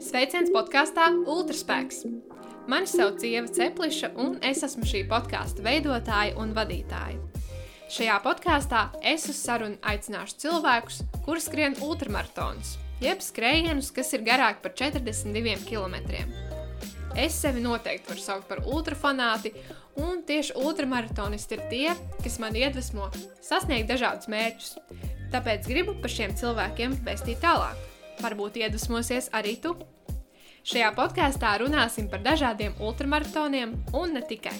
Sveiciens podkāstā Ultraspēks! Mani sauc Ieva Cepliša, un es esmu šī podkāstu veidotāja un vadītāja. Šajā podkāstā es uz sarunu aicināšu cilvēkus, kuri skrien ultramaratonus, jeb skrējienus, kas ir garāki par 42 km. Es sevi noteikti varu saukt par ultrafanāti, un tieši ultramaratonisti ir tie, kas man iedvesmo sasniegt dažādus mērķus. Tāpēc gribu par šiem cilvēkiem vēstīt tālāk. Varbūt iedvesmosies arī tu. Šajā podkāstā runāsim par dažādiem ultramaratoniem un ne tikai.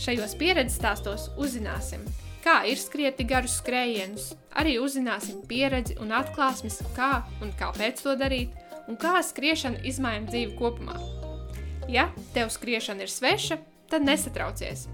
Šajos pieredzes stāstos uzzināsim, kā ir skrieti garus skrējienus, arī uzzināsim pieredzi un atklāsmes, kā un kāpēc to darīt, un kā skriešana izmaina dzīvi kopumā. Ja tev skriešana ir sveša, tad nesatraucies,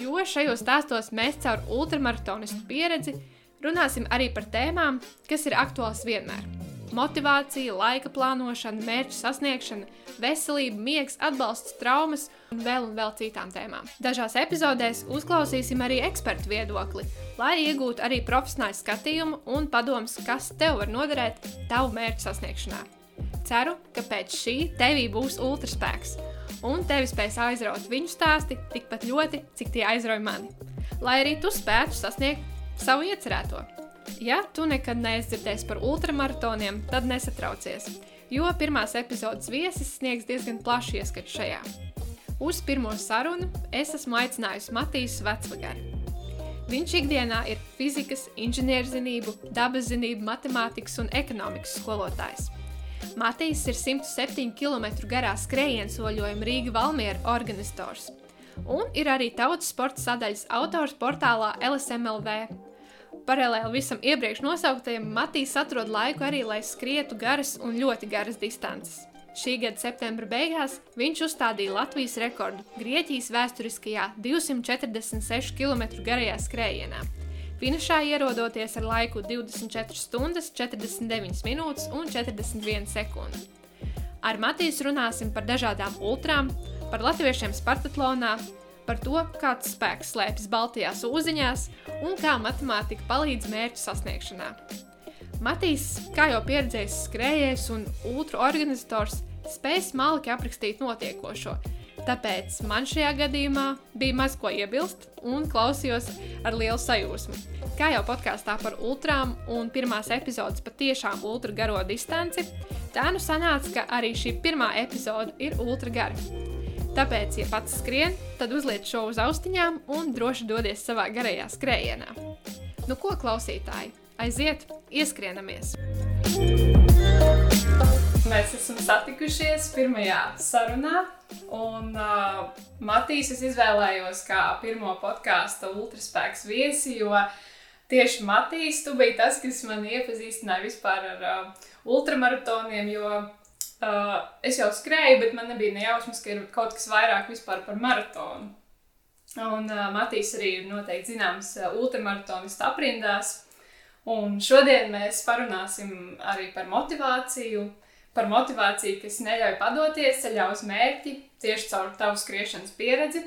jo šajos stāstos mēs caur ultramaratonistu pieredzi Runāsim arī par tēmām, kas ir aktuāls vienmēr. Motivācija, laika plānošana, mērķu sasniegšana, veselība, miegs, atbalsts, traumas un vēl un vēl citām tēmām. Dažās epizodēs uzklausīsim arī ekspertu viedokli, lai iegūtu arī profesionālu skatījumu un padomus, kas tev var noderēt tavu mērķu sasniegšanā. Ceru, ka pēc šī tevī būs ultraspēks, un tevi spēs aizraut viņu stāsti tikpat ļoti, cik tie aizrauja mani. Lai arī tu spētu sasniegt savu iecerēto. Ja tu nekad neesi dzirdējis par ultramaratoniem, tad nesatraucies, jo pirmās epizodes viesis sniegs diezgan plašu ieskatu šajā. Uz pirmo sarunu es esmu aicinājusi Matīs Vecvagari. Viņš ikdienā ir fizikas, inženierzinību, dabas zinību, matemātikas un ekonomikas skolotājs. Matīs ir 107 km garā skrējienu soļojuma Rīga Valmiera organizators un ir arī tautas sporta sadaļas autors portālā LSMLV. Paralēli visam iepriekš nosauktajam, Matīs atrod laiku arī, lai skrietu garas un ļoti garas distances. Šī gada septembra beigās viņš uzstādīja Latvijas rekordu Grieķijas vēsturiskajā 246 km garajā skrējienā. Finišā ierodoties ar laiku 24 stundas, 49 minūtes un 41 sekundes. Ar Matīsu runāsim par dažādām ultrām, par latviešiem Spartatlonā, par to, kāds spēks slēpjas Baltijās ūziņās un kā matemātika palīdz mērķu sasniegšanā. Matīs, kā jau pieredzējis skrējējs un ultra organizators, spēj smalki aprakstīt notiekošo, tāpēc man šajā gadījumā bija maz ko iebilst un klausījos ar lielu sajūsmu. Kā jau podkāstā par ultrām un pirmās epizodes patiešām ultra garo distanci, tā nu sanāca, ka arī šī pirmā epizode ir ultra gara. Tāpēc, ja pats skrien, tad uzliek šo uz austiņām un droši dodies savā garajā skrējienā. Nu, ko klausītāji? Aiziet, ieskrienamies! Mēs esam satikušies pirmajā sarunā, un uh, Matīs es izvēlējos kā pirmo podkāstu ultraspēks viesi, jo tieši Matīs, tu biji tas, kas man iepazīstināja vispār ar uh, ultramaratoniem, jo Uh, es jau skrēju, bet man nebija nejausmas, ka ir kaut kas vairāk par maratonu. Un uh, Matīs arī ir noteikti zināms uh, ultramaratonists aprindās. Un šodien mēs parunāsim arī par motivāciju, par motivāciju, kas neļauj padoties ceļā uz mērķi tieši caur tavu skriešanas pieredzi.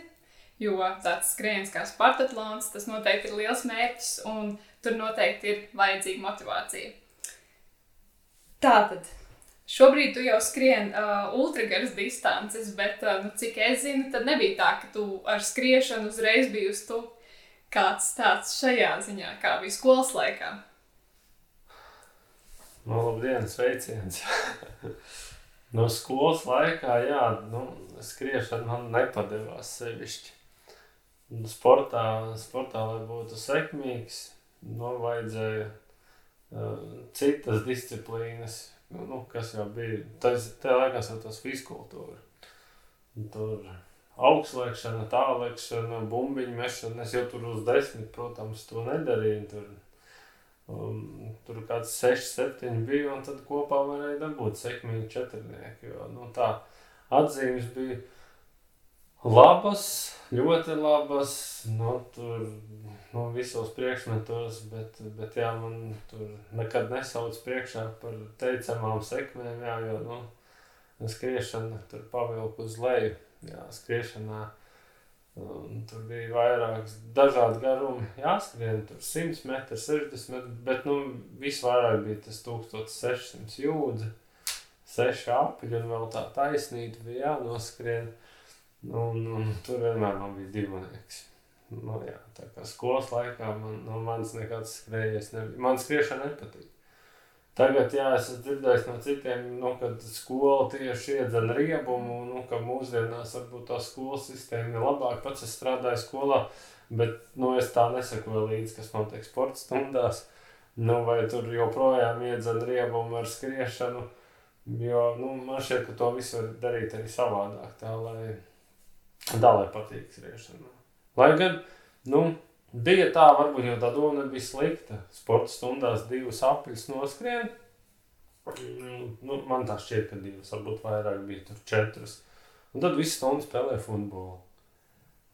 Jo tāds skrējiens kā Spartatlons, tas noteikti ir liels mērķis, un tur noteikti ir vajadzīga motivācija. Tātad Šobrīd tu jau skrien uh, ultragaras distances, bet, uh, nu, cik es zinu, tad nebija tā, ka tu ar skriešanu uzreiz biji uz to kāds tāds šajā ziņā, kā bija skolas laikā. Nu, labdien, sveiciens! no skolas laikā, jā, nu, skriešana man nepadevās sevišķi. Nu, sportā, sportā, lai būtu sekmīgs, nu, vajadzēja uh, citas disciplīnas, Nu, nu, kas jau bija, tas, tajā laikā jau tas fizkultūra. Tur augstslēgšana, tālēkšana, bumbiņu mešana. Es jau tur uz desmit, protams, to nedarīju. Tur, um, tur kāds 6, 7 bija, un tad kopā varēja dabūt sekmīgi četrnieki. Jo, nu, tā atzīmes bija labas, ļoti labas. Nu, tur nu, visos priekšmetos, bet, bet jā, man tur nekad nesauc priekšā par teicamām sekmēm, jā, jo, nu, skriešana tur pavilku uz leju, jā, skriešanā Un tur bija vairākas dažādi garumi jāskrien, tur 100 metri, 60 metri, bet nu, visvairāk bija tas 1600 jūdzi, 6 apļi un vēl tā taisnība bija jānoskrien. Un, un tur vienmēr man bija divnieks. Nu, jā, tā kā skolas laikā man, no manis nekāds skrējies nebija. Man skriešana nepatīk. Tagad, jā, es esmu dzirdējis no citiem, nu, kad skola tieši iedzen riebumu, nu, ka mūsdienās varbūt tā skolas sistēma ir labāka. Pats es strādāju skolā, bet, nu, es tā nesakoju līdzi, kas notiek sporta stundās. Nu, vai tur joprojām iedzen riebumu ar skriešanu, jo, nu, man šķiet, ka to visu var darīt arī savādāk, tā, lai, tā, lai patīk skriešana. Lai gan, nu, Bija tā, varbūt jau tā doma nebija slikta. Sporta stundās divas apelsnes noskrien. Nu, man tā šķiet, ka divas, varbūt vairāk bija tur četras. Un tad visu stundu spēlēja futbolu.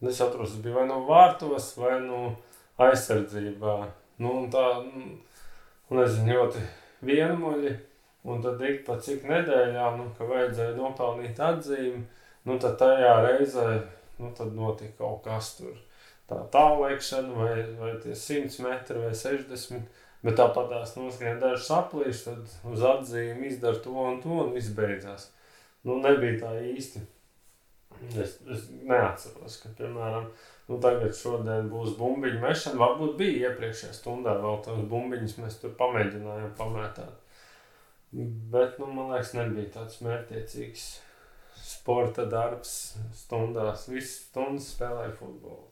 Un es saprotu, tas bija vai no nu vārtos, vai no nu aizsardzībā. Nu, un tā, nu, nezinu, ļoti vienmuļi. Un tad ik pa cik nedēļām, nu, ka vajadzēja nopelnīt atzīmi, nu, tad tajā reizē, nu, tad notika kaut kas tur tā tālēkšana, vai, vai tie 100 metri vai 60. Bet tāpat tās noskrien dažas aplīšas, tad uz atzīmi izdara to un to un viss beidzās. Nu, nebija tā īsti. Es, es neatceros, ka, piemēram, nu, tagad šodien būs bumbiņu mešana. Varbūt bija iepriekšējā stundā vēl tās bumbiņas, mēs tur pamēģinājām pamētāt. Bet, nu, man liekas, nebija tāds mērķiecīgs sporta darbs stundās. Visas stundas spēlēja futbolu.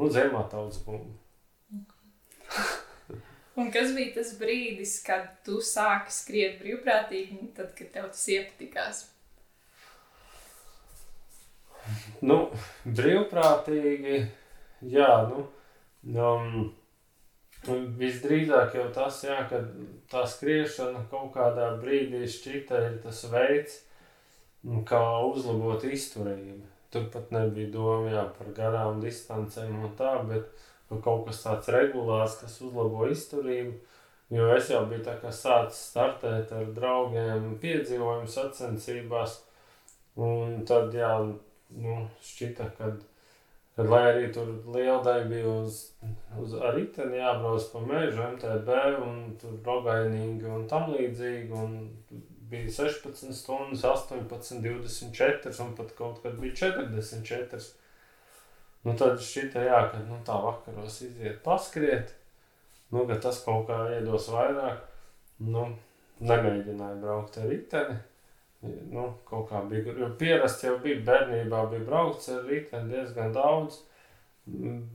Un zemā tautas bumba. un kas bija tas brīdis, kad tu sāki skriet brīvprātīgi, tad, kad tev tas iepatikās? Nu, brīvprātīgi, jā, nu, um, visdrīzāk jau tas, jā, ka tā skriešana kaut kādā brīdī šķita ir tas veids, kā uzlabot izturību. Tur pat nebija doma jā, par garām distancēm un tā, bet kaut kas tāds regulārs, kas uzlabo izturību. Jo es jau biju sācis startēt ar draugiem, piedzīvojumu sacensībās. Un tad, jā, nu, šķita, ka, kad, lai arī tur liela daļa bija uz, uz riteni jābrauc pa mežu, MTB un tur rogainīgi un tam līdzīgi. Un bija 16 stundas, 18, 24 un pat kaut kad bija 44. Nu, tad šķita, jā, ka nu, tā vakaros iziet paskriet, nu, ka tas kaut kā iedos vairāk. Nu, nemēģināju braukt ar riteni. Nu, kaut kā bija, jo pierast jau bija bērnībā, bija braukts ar riteni diezgan daudz.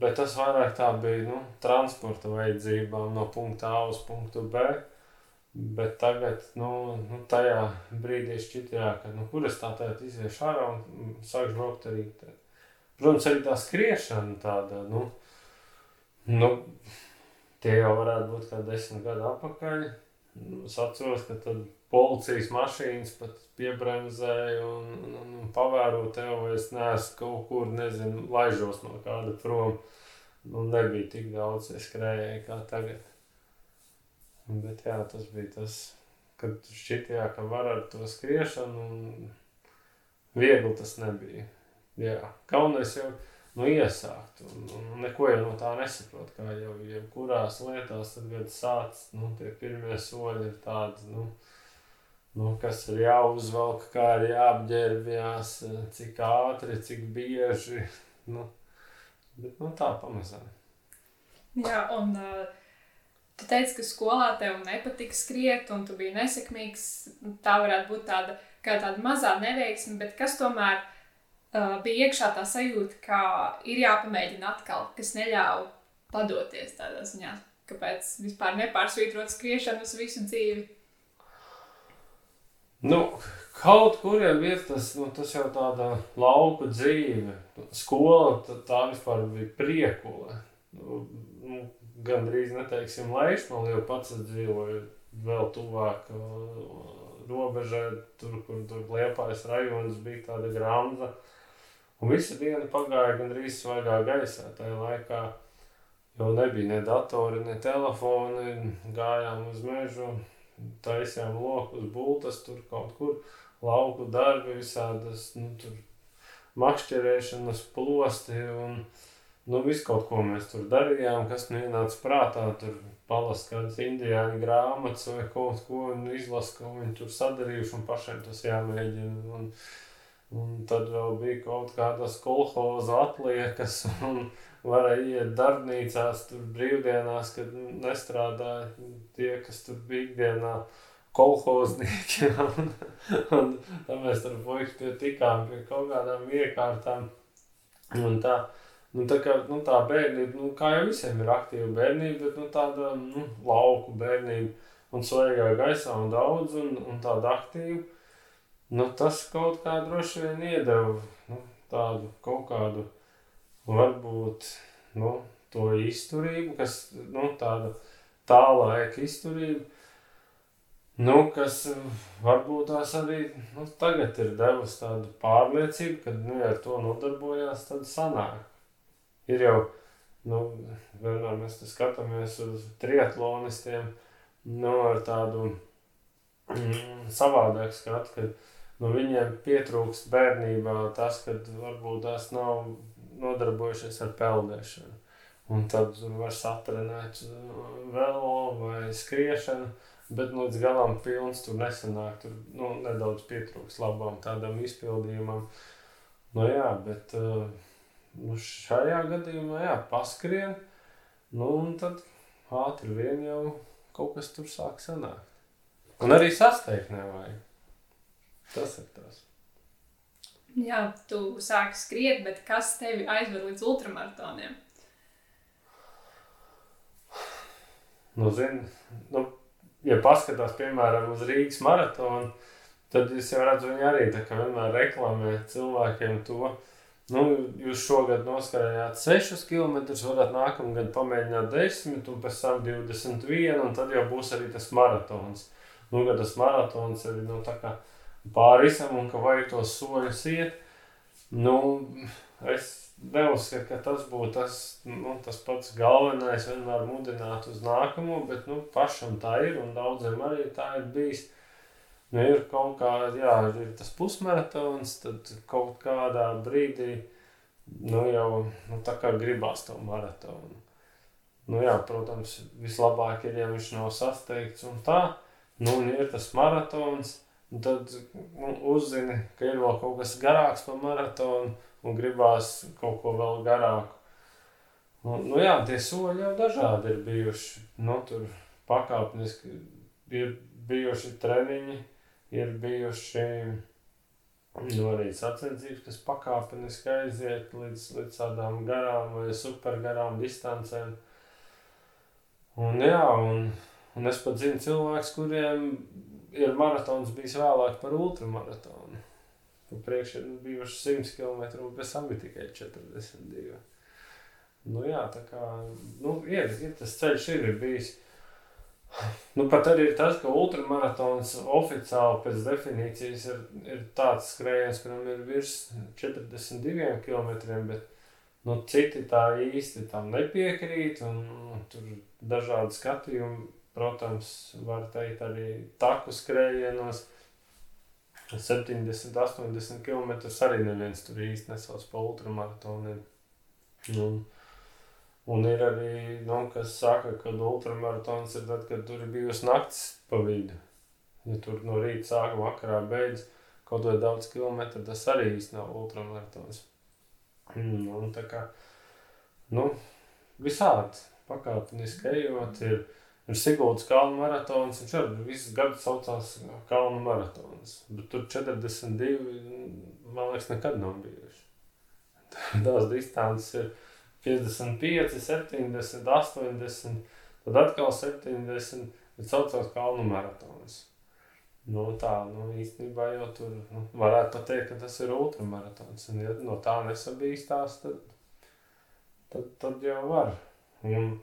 Bet tas vairāk tā bija nu, transporta vajadzībām no punkta A uz punktu B. Bet tagad, nu, nu tajā brīdī šķiet, ka, nu, kur es tā tagad iziešu ārā un sākšu braukt arī. Tā. Protams, arī tā skriešana tāda, nu, nu, tie jau varētu būt kā desmit gadu atpakaļ. Es atceros, ka tad policijas mašīnas pat piebremzēja un, un, un, un pavēro tev, vai es neesmu kaut kur, nezinu, laižos no kāda prom. Nu, nebija tik daudz, es skrēju kā tagad. Bet jā, tas bija tas, kad šķiet, ka var ar to skriešanu, un viegli tas nebija. Jā, galvenais jau nu, iesākt, un, un neko jau no tā nesaprot. Kā jau jebkurās lietās, tad, kad sāc, nu, tie pirmie soļi ir tādi, nu, nu, kas ir jāuzvelk, kā ir jāapģērbjās, cik ātri, cik bieži. Nu, bet nu, tā pamazām. Jā, un uh, Tu teici, ka skolā tev nepatika skriet, un tu biji nesekmīgs. Tā varētu būt tāda, tāda mazā neveiksme, bet kas tomēr uh, bija iekšā tā sajūta, ka ir jāpamēģina atkal, kas neļauj padoties tādā ziņā. Kāpēc vispār nepārsvītrot skriešanu uz visu dzīvi? Nu, kaut kur jau ir tas, nu, tas jau tāda lauka dzīve. Skola tā, tā vispār bija priekula. Nu, nu gandrīz neteiksim laišmali, jo pats dzīvoju vēl tuvāk uh, robežai, tur, kur tur liepājas rajonas bija tāda grāmata. Un visa diena pagāja gandrīz svaigā gaisā tajā laikā, jo nebija ne datori, ne telefoni, gājām uz mežu, taisījām lokus, bultas tur kaut kur, lauku darbi, visādas, nu, tur makšķerēšanas plosti un nu, visu kaut ko mēs tur darījām, kas nu ienāca prātā. Tur palast kādas indiāņu grāmatas vai kaut ko un izlasa, ko viņi tur sadarījuši un pašiem tas jāmēģina. Un, un tad vēl bija kaut kādas kolhoza atliekas un varēja iet darbnīcās tur brīvdienās, kad nestrādāja tie, kas tur bija ikdienā kolhoznieki. un, un tad mēs tur puikas pie tikām pie kaut kādām iekārtām. Un tā, nu, tā, kā, nu, tā bērnība, nu, kā jau visiem ir aktīva bērnība, bet nu, tāda nu, lauku bērnība un svaigā gaisā un daudz un, un tāda aktīva. Nu, tas kaut kā droši vien iedeva nu, tādu kaut kādu, varbūt, nu, to izturību, kas, nu, tāda tā laika izturība, Nu, kas varbūt tās arī nu, tagad ir devusi tādu pārliecību, ka nu, ja ar to nodarbojās, tad sanāk. Ir jau, nu, vienmēr mēs skatāmies uz triatlonistiem, nu, ar tādu mm, savādāku skatu, ka nu, viņiem pietrūkst bērnībā tas, ka varbūt tās nav nodarbojušies ar peldēšanu. Un tad var satrenēt eh, velo vai skriešanu Bet līdz galam pilns tur nesanāk. Tur nu, nedaudz pietrūks labam tādam izpildījumam. Nu, jā, bet uh, nu, šajā gadījumā jā, paskrien. Nu, un tad ātri vien jau kaut kas tur sāk sanākt. Un arī sasteigt nevajag. Tas ir tas. Jā, tu sāki skriet, bet kas tevi aizved līdz ultramaratoniem? Nu, zini, nu, ja paskatās, piemēram, uz Rīgas maratonu, tad es jau redzu, viņi arī tā kā vienmēr reklamē cilvēkiem to. Nu, jūs šogad noskarējāt 6 km, varat nākamgad pamēģināt 10, un pēc tam 21, un tad jau būs arī tas maratons. Nu, kad tas maratons ir nu, pāri visam, un ka vajag tos soļus iet, nu, es neuzskatu, ka tas būtu tas, nu, tas pats galvenais, vienmēr mudināt uz nākamo, bet nu, pašam tā ir un daudziem arī tā ir bijis. Nu, ir kaut kā, jā, ir tas pusmaratons, tad kaut kādā brīdī nu, jau nu, tā kā gribās to maratonu. Nu, jā, protams, vislabāk ir, ja viņš nav sasteigts un tā. Nu, un ir tas maratons, tad nu, uzzini, ka ir vēl kaut kas garāks par maratonu un gribās kaut ko vēl garāku. Nu, nu jā, tie soļi jau dažādi ir bijuši. Nu, tur pakāpeniski ir bijuši treniņi, ir bijuši nu, arī sacensības, kas pakāpeniski aiziet līdz, līdz tādām garām vai supergarām distancēm. Un, jā, un, un es pat zinu cilvēkus, kuriem ir maratons bijis vēlāk par ultramaratonu. Un priekš ir bijuši 100 km, un pēc tam bija tikai 42. Nu, jā, tā kā nu, ir, ir tas ceļš ir, ir bijis. Nu, pat arī ir tas, ka ultramaratons oficiāli pēc definīcijas ir, ir tāds skrējiens, kuram ir virs 42 km, bet nu, citi tā īsti tam nepiekrīt. Un, nu, tur dažādi skatījumi, protams, var teikt, arī taku skrējienos. 70, 80 km arī neviens tur īsti nesauc par ultramaratoniem. Nu, un ir arī, nu, kas saka, ka ultramaratons ir tad, kad tur ir bijusi naktis pa vidu. Ja tur no rīta sāka vakarā beidz kaut vai daudz kilometru, tas arī īsti nav ultramaratons. Mm, un tā kā, nu, visādi pakāpeniski ejot ir Ir Sigūdas kalnu maratons, viņš arī visu gadu saucās kalnu maratons. Bet tur 42, man liekas, nekad nav bijuši. Tās distances ir 55, 70, 80, tad atkal 70, bet saucās kalnu maratons. Nu, tā, nu, īstenībā jau tur nu, varētu pateikt, ka tas ir ultramaratons. Un, ja no tā nesabīstās, tad, tad, tad jau var. Un,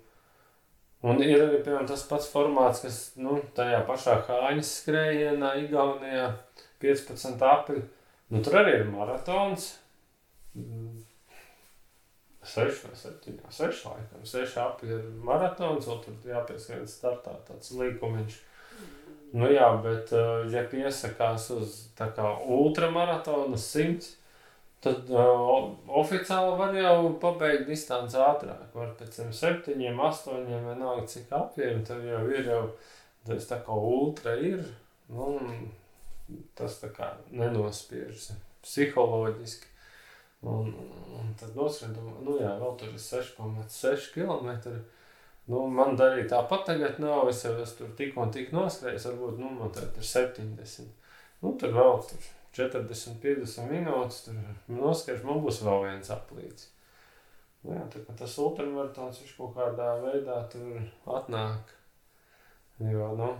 Un ir arī piemēram, tas pats formāts, kas nu, tajā pašā Hāņas skrējienā, Igaunijā, 15. aprīlī. Nu, tur arī ir maratons. 6 vai 7, 6 laikam, 6 apli ir maratons, un tur jāpieskrien startā tāds līkumiņš. Nu jā, bet, ja piesakās uz tā kā ultramaratonu 100, Tad uh, oficiāli var jau pabeigt distanci ātrāk. Var pēc tam septiņiem, astoņiem, vienalga cik apjiem, tad jau ir jau tas tā kā ultra ir. Nu, tas tā kā nenospiežas psiholoģiski. Un, un tad noskrien, nu jā, vēl tur ir 6,6 km. Nu, man arī tāpat tagad nav. Es jau esmu tur tik un tik noskrējis, varbūt nu, man tagad ir 70. Nu, tur vēl tur 40, 50 minūtes tur noskaidrs, man būs vēl viens aplīts. Nu, jā, tā, tas ultramaratons viņš kaut kādā veidā tur atnāk. Jo, nu,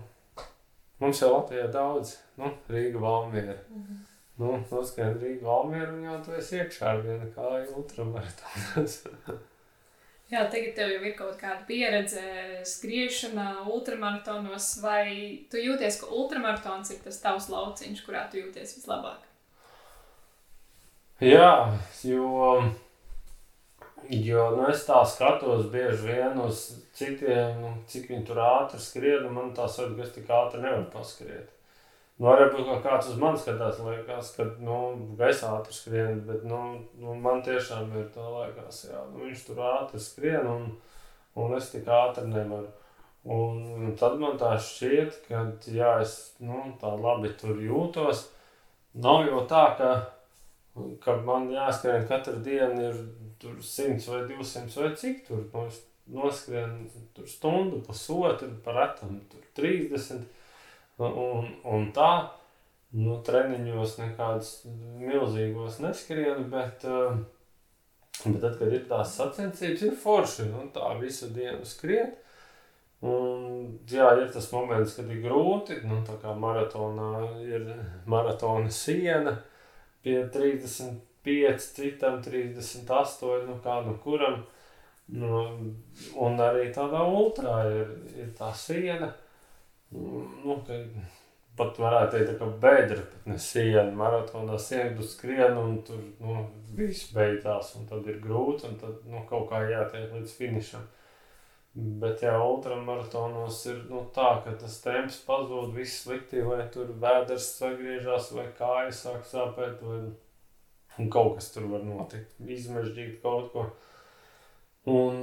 mums jau Latvijā daudz, nu, Rīga, Valmiera. Mm -hmm. Nu, noskaidrs Rīga, Valmiera, un jau tu esi iekšā ar vienu kāju ultramaratons. Jā, tagad tev jau ir kaut kāda pieredze skriešanā, ultramaratonos, vai tu jūties, ka ultramaratons ir tas tavs lauciņš, kurā tu jūties vislabāk? Jā, jo, jo nu, es tā skatos bieži vien uz citiem, nu, cik viņi tur ātri skrien, un man tā sajūta, ka es tik ātri nevaru paskriet. Nu, varbūt kā kāds uz mani skatās, liekas, ka nu, gaisā ātri skrien, bet nu, nu, man tiešām ir tā liekas, jā, nu, viņš tur ātri skrien un, un es tik ātri nevaru. Un, tad man tā šķiet, ka jā, es nu, tā labi tur jūtos. Nav jau tā, ka, ka man jāskrien katru dienu ir tur 100 vai 200 vai cik tur. Nu, noskrien tur stundu, pusotru, par retam tur 30 Un, un tā, nu, treniņos nekādus milzīgos neskrienu, bet, eh, bet tad, kad ir tās sacensības, ir forši, nu, tā visu dienu skriet. Un, jā, ir tas moments, kad ir grūti, nu, tā kā maratonā ir maratona siena pie 35, citam 38, nu kā nu kuram. Nu, un arī tādā ultrā ir, ir tā siena nu, pat varētu teikt, ka bedra, pat ne siena, maratonā siena, tu skrien un tur nu, viss beidzās, un tad ir grūti, un tad nu, kaut kā jātiek līdz finišam. Bet, ja ultramaratonos ir nu, tā, ka tas temps pazūd, viss slikti, vai tur vēders sagriežas, vai kājas sāk sāpēt, vai kaut kas tur var notikt, izmežģīt kaut ko. Un,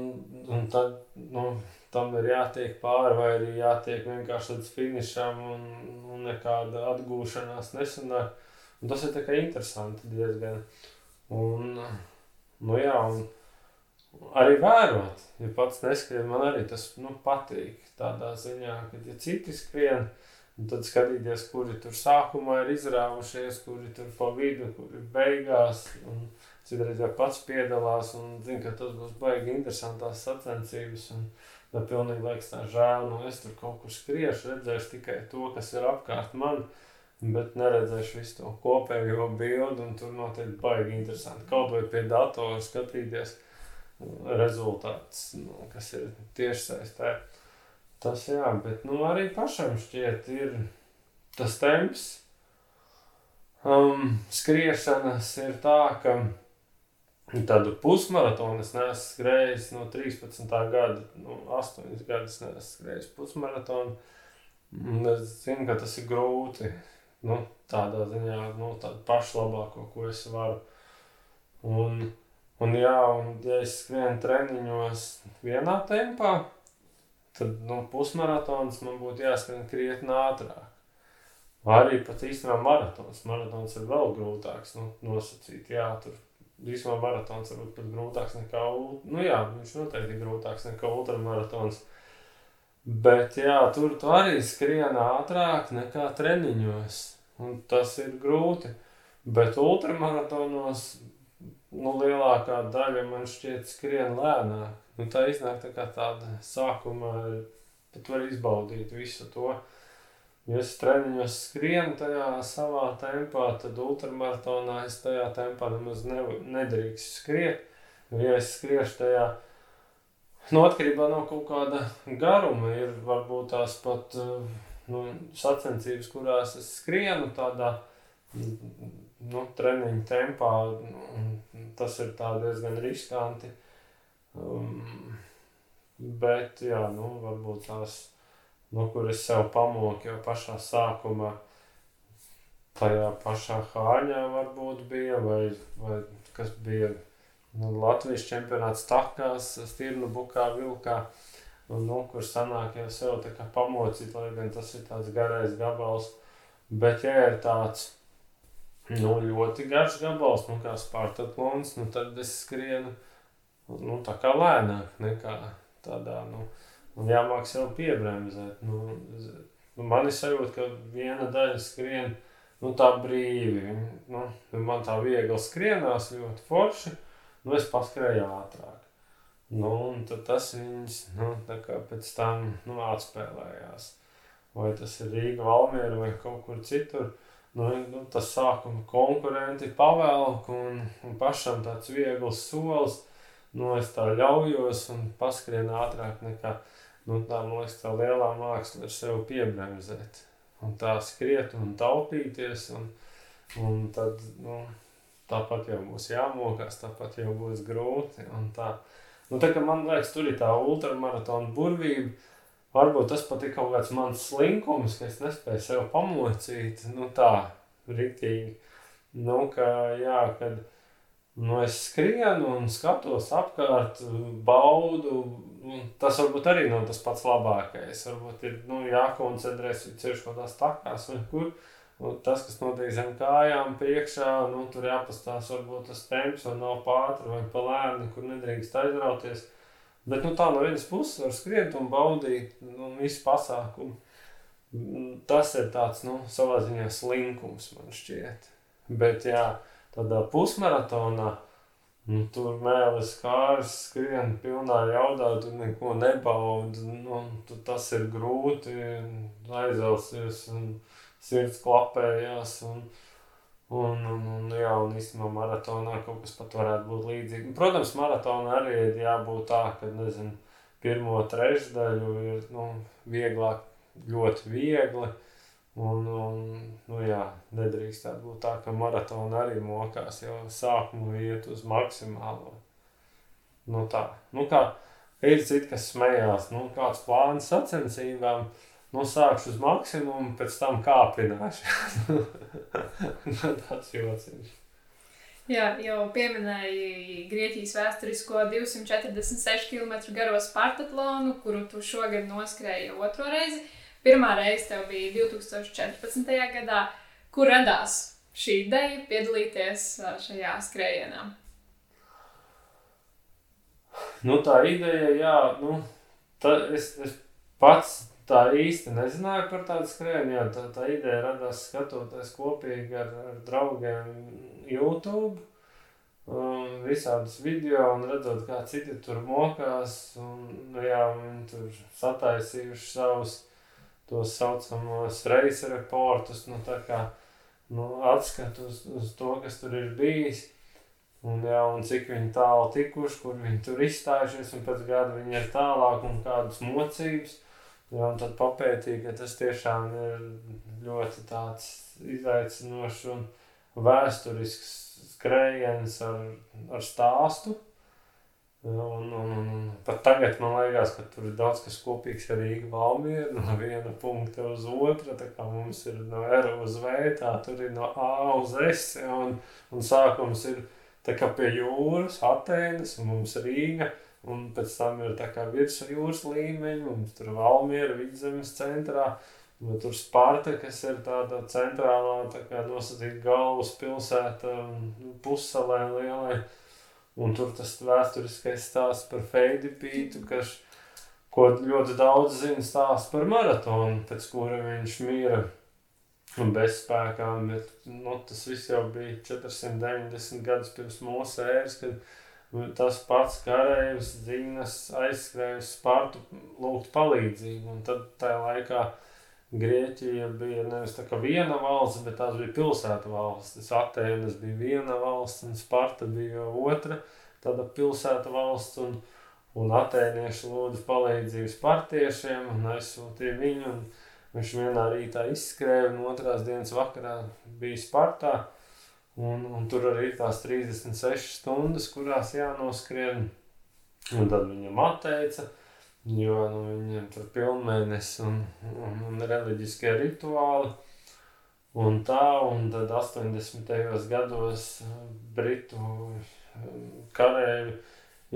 un tad, nu, tam ir jātiek pāri, vai arī jātiek vienkārši līdz finišam, un, un nekāda atgūšanās nesanāk. Un tas ir tikai interesanti diezgan. Un, nu jā, un arī vērot, ja pats neskrien, man arī tas nu, patīk. Tādā ziņā, ka ja citi skrien, tad skatīties, kuri tur sākumā ir izrāvušies, kuri tur pa vidu, kuri beigās. Un, Citreiz jau pats piedalās un zina, ka tas būs baigi interesantās sacensības. Un, Man pilnīgi liekas, tā žēl. Nu, es tur kaut kur skriešu, redzēšu tikai to, kas ir apkārt man, bet neredzēšu visu to kopējo bildi. Tur noteikti baigi interesanti. Kaut vai pie datora skatīties rezultātus, nu, kas ir tieši saistē. Tas jā, bet nu, arī pašam šķiet, ir tas temps. Um, skriešanas ir tā, ka Tādu pusmaratonu es neesmu skrējis no 13. gada, no 8 gadus neesmu skrējis pusmaratonu. Es zinu, ka tas ir grūti. Nu, tādā ziņā, nu, tādu pašlabāko, ko es varu. Un, un jā, un ja es skrienu treniņos vienā tempā, tad nu, pusmaratons man būtu jāskrien krietni ātrāk. Arī pat īstenībā maratons. Maratons ir vēl grūtāks nu, nosacīt. Jā, tur Īsumā maratons varbūt pat grūtāks nekā, nu jā, viņš noteikti ir grūtāks nekā ultramaratons. Bet jā, tur tu arī skrien ātrāk nekā treniņos, un tas ir grūti. Bet ultramaratonos, nu lielākā daļa man šķiet skrien lēnāk. Nu tā iznāk tā kā tāda sākumā, tad var izbaudīt visu to. Ja es treniņos skrienu tajā savā tempā, tad ultramaratonā es tajā tempā nemaz ne, nedrīkst skriet. Ja es skriešu tajā, nu, atkarībā no kaut kāda garuma, ir varbūt tās pat nu, sacensības, kurās es skrienu tādā nu, treniņu tempā, tas ir diezgan riskanti. Um, bet, jā, nu, varbūt tās no kuras sev pamoku jau pašā sākumā. tajā pašā Hāņā varbūt bija, vai, vai kas bija nu, Latvijas čempionāts takās, stirnu bukā, vilkā, un, nu, kur sanāk jau sev tā kā pamocīt, lai gan tas ir tāds garais gabals. Bet, ja ir tāds nu, ļoti garš gabals, nu, kā Spartaklons, nu, tad es skrienu nu, tā kā lēnāk nekā tādā, nu, un jāmāk sev piebremzēt. Nu, nu, man ir sajūta, ka viena daļa skrien, nu, tā brīvi, nu, man tā viegli skrienās ļoti forši, nu, es paskrēju ātrāk. Nu, un tas viņas, nu, pēc tam, nu, atspēlējās. Vai tas ir Rīga, Valmiera vai kaut kur citur. Nu, nu, tas sākuma konkurenti pavēlk un, un pašam tāds viegls solis. Nu, es tā ļaujos un paskrienu ātrāk nekā, nu, tā, man liekas, tā lielā māksla ir sev piebremzēt. Un tā skriet un taupīties un, un tad, nu, tāpat jau būs jāmokās, tāpat jau būs grūti. Tā. Nu, tā man liekas, tur ir tā ultramaratona burvība. Varbūt tas pat ir kaut kāds mans slinkums, ka es nespēju sev pamocīt. Nu, tā, riktīgi. Nu, ka, jā, kad nu, es skrienu un skatos apkārt, baudu. Tas varbūt arī nav tas pats labākais. Varbūt ir nu, jākoncentrēs ceļš kaut kādās takās vai kur. Nu, tas, kas notiek zem kājām, priekšā, nu, tur jāpastāsta, varbūt tas temps vai nav pāri vai pa lēni, kur nedrīkst aizrauties. Bet nu, tā no vienas puses var skriet un baudīt nu, visu pasākumu. Tas ir tāds nu, savā ziņā slinkums, man šķiet. Bet jā, tādā pusmaratonā. Nu, tur mēlis kārs skrien pilnā jaudā, tu neko nebaudi. Nu, tu tas ir grūti, aizausies un sirds klapējās. Un, un, un, un, jā, un īstenībā maratonā kaut kas pat varētu būt līdzīgs. Protams, maratonā arī ir jābūt tā, ka, nezinu, pirmo trešdaļu ir nu, vieglāk, ļoti viegli. Un, un nu, jā, nedrīkst tā būt tā, ka maratona arī mokās jau sākumu iet uz maksimālo. Nu tā, nu kā ir citi, kas smējās, nu kāds plāns sacensībām, uh, nu, sākšu uz maksimumu, pēc tam kāpināšu. Tas jociņš. Jā, jau pieminēji Grieķijas vēsturisko 246 km garo Spartatlonu, kuru tu šogad noskrēji otro reizi. Pirmā reize tev bija 2014. gadā, kur radās šī ideja piedalīties šajā skrējienā. Nu, tā ideja, jā, nu, tā es, es pats tā īsti nezināju par tādu skrējienu. Jā, tā, tā ideja radās skatoties kopīgi ar, ar draugiem YouTube. Um, visādus video un redzot, kā citi tur mokās. Un, nu, jā, viņi tur sataisījuši savus tos saucamos reisa reportus, nu, tā kā nu, atskatu uz, uz to, kas tur ir bijis. Un, jā, un cik viņi tālu tikuši, kur viņi tur izstājušies, un pēc gada viņi ir tālāk un kādas mocības. Jā, un tad papētīja, ka tas tiešām ir ļoti tāds izaicinošs un vēsturisks skrējiens ar, ar stāstu. Un, un, un pat tagad man liekas, ka tur ir daudz kas kopīgs ar Rīgu Valmieru, no viena punkta uz otru, tā kā mums ir no R uz V, tā tur ir no A uz S, un, un sākums ir tā kā pie jūras, Atēnas, un mums Rīga, Un pēc tam ir tā kā virsjūras līmeņi, mums tur Valmiera vidzemes centrā. Bet tur Sparta, kas ir tāda centrālā, tā kā nosacīta galvas pilsēta, nu, pussalē lielai. Un tur tas vēsturiskais stāsts par Feidipītu, kas, ko ļoti daudz zina stāsts par maratonu, pēc kura viņš mīra bezspēkā. Bet nu, tas viss jau bija 490 gadus pirms mūsu ēras, kad tas pats karavīrs Zīnas aizskrēja uz Spartu lūgt palīdzību. Un tad tajā laikā Grieķija bija nevis tā kā viena valsts, bet tās bija pilsētu valstis. Atēnas bija viena valsts un Sparta bija otra tāda pilsētu valsts. Un, un atēnieši lūdza palīdzību spartiešiem un aizsūtīja viņu. Un viņš vienā rītā izskrēja un otrās dienas vakarā bija Spartā. Un, un tur arī ir tās 36 stundas, kurās jānoskrien. Un tad viņam atteica, jo nu, viņam tur pilnmēnesis un, un, un reliģiskie rituāli. Un tā, un tad 80. gados Britu karēji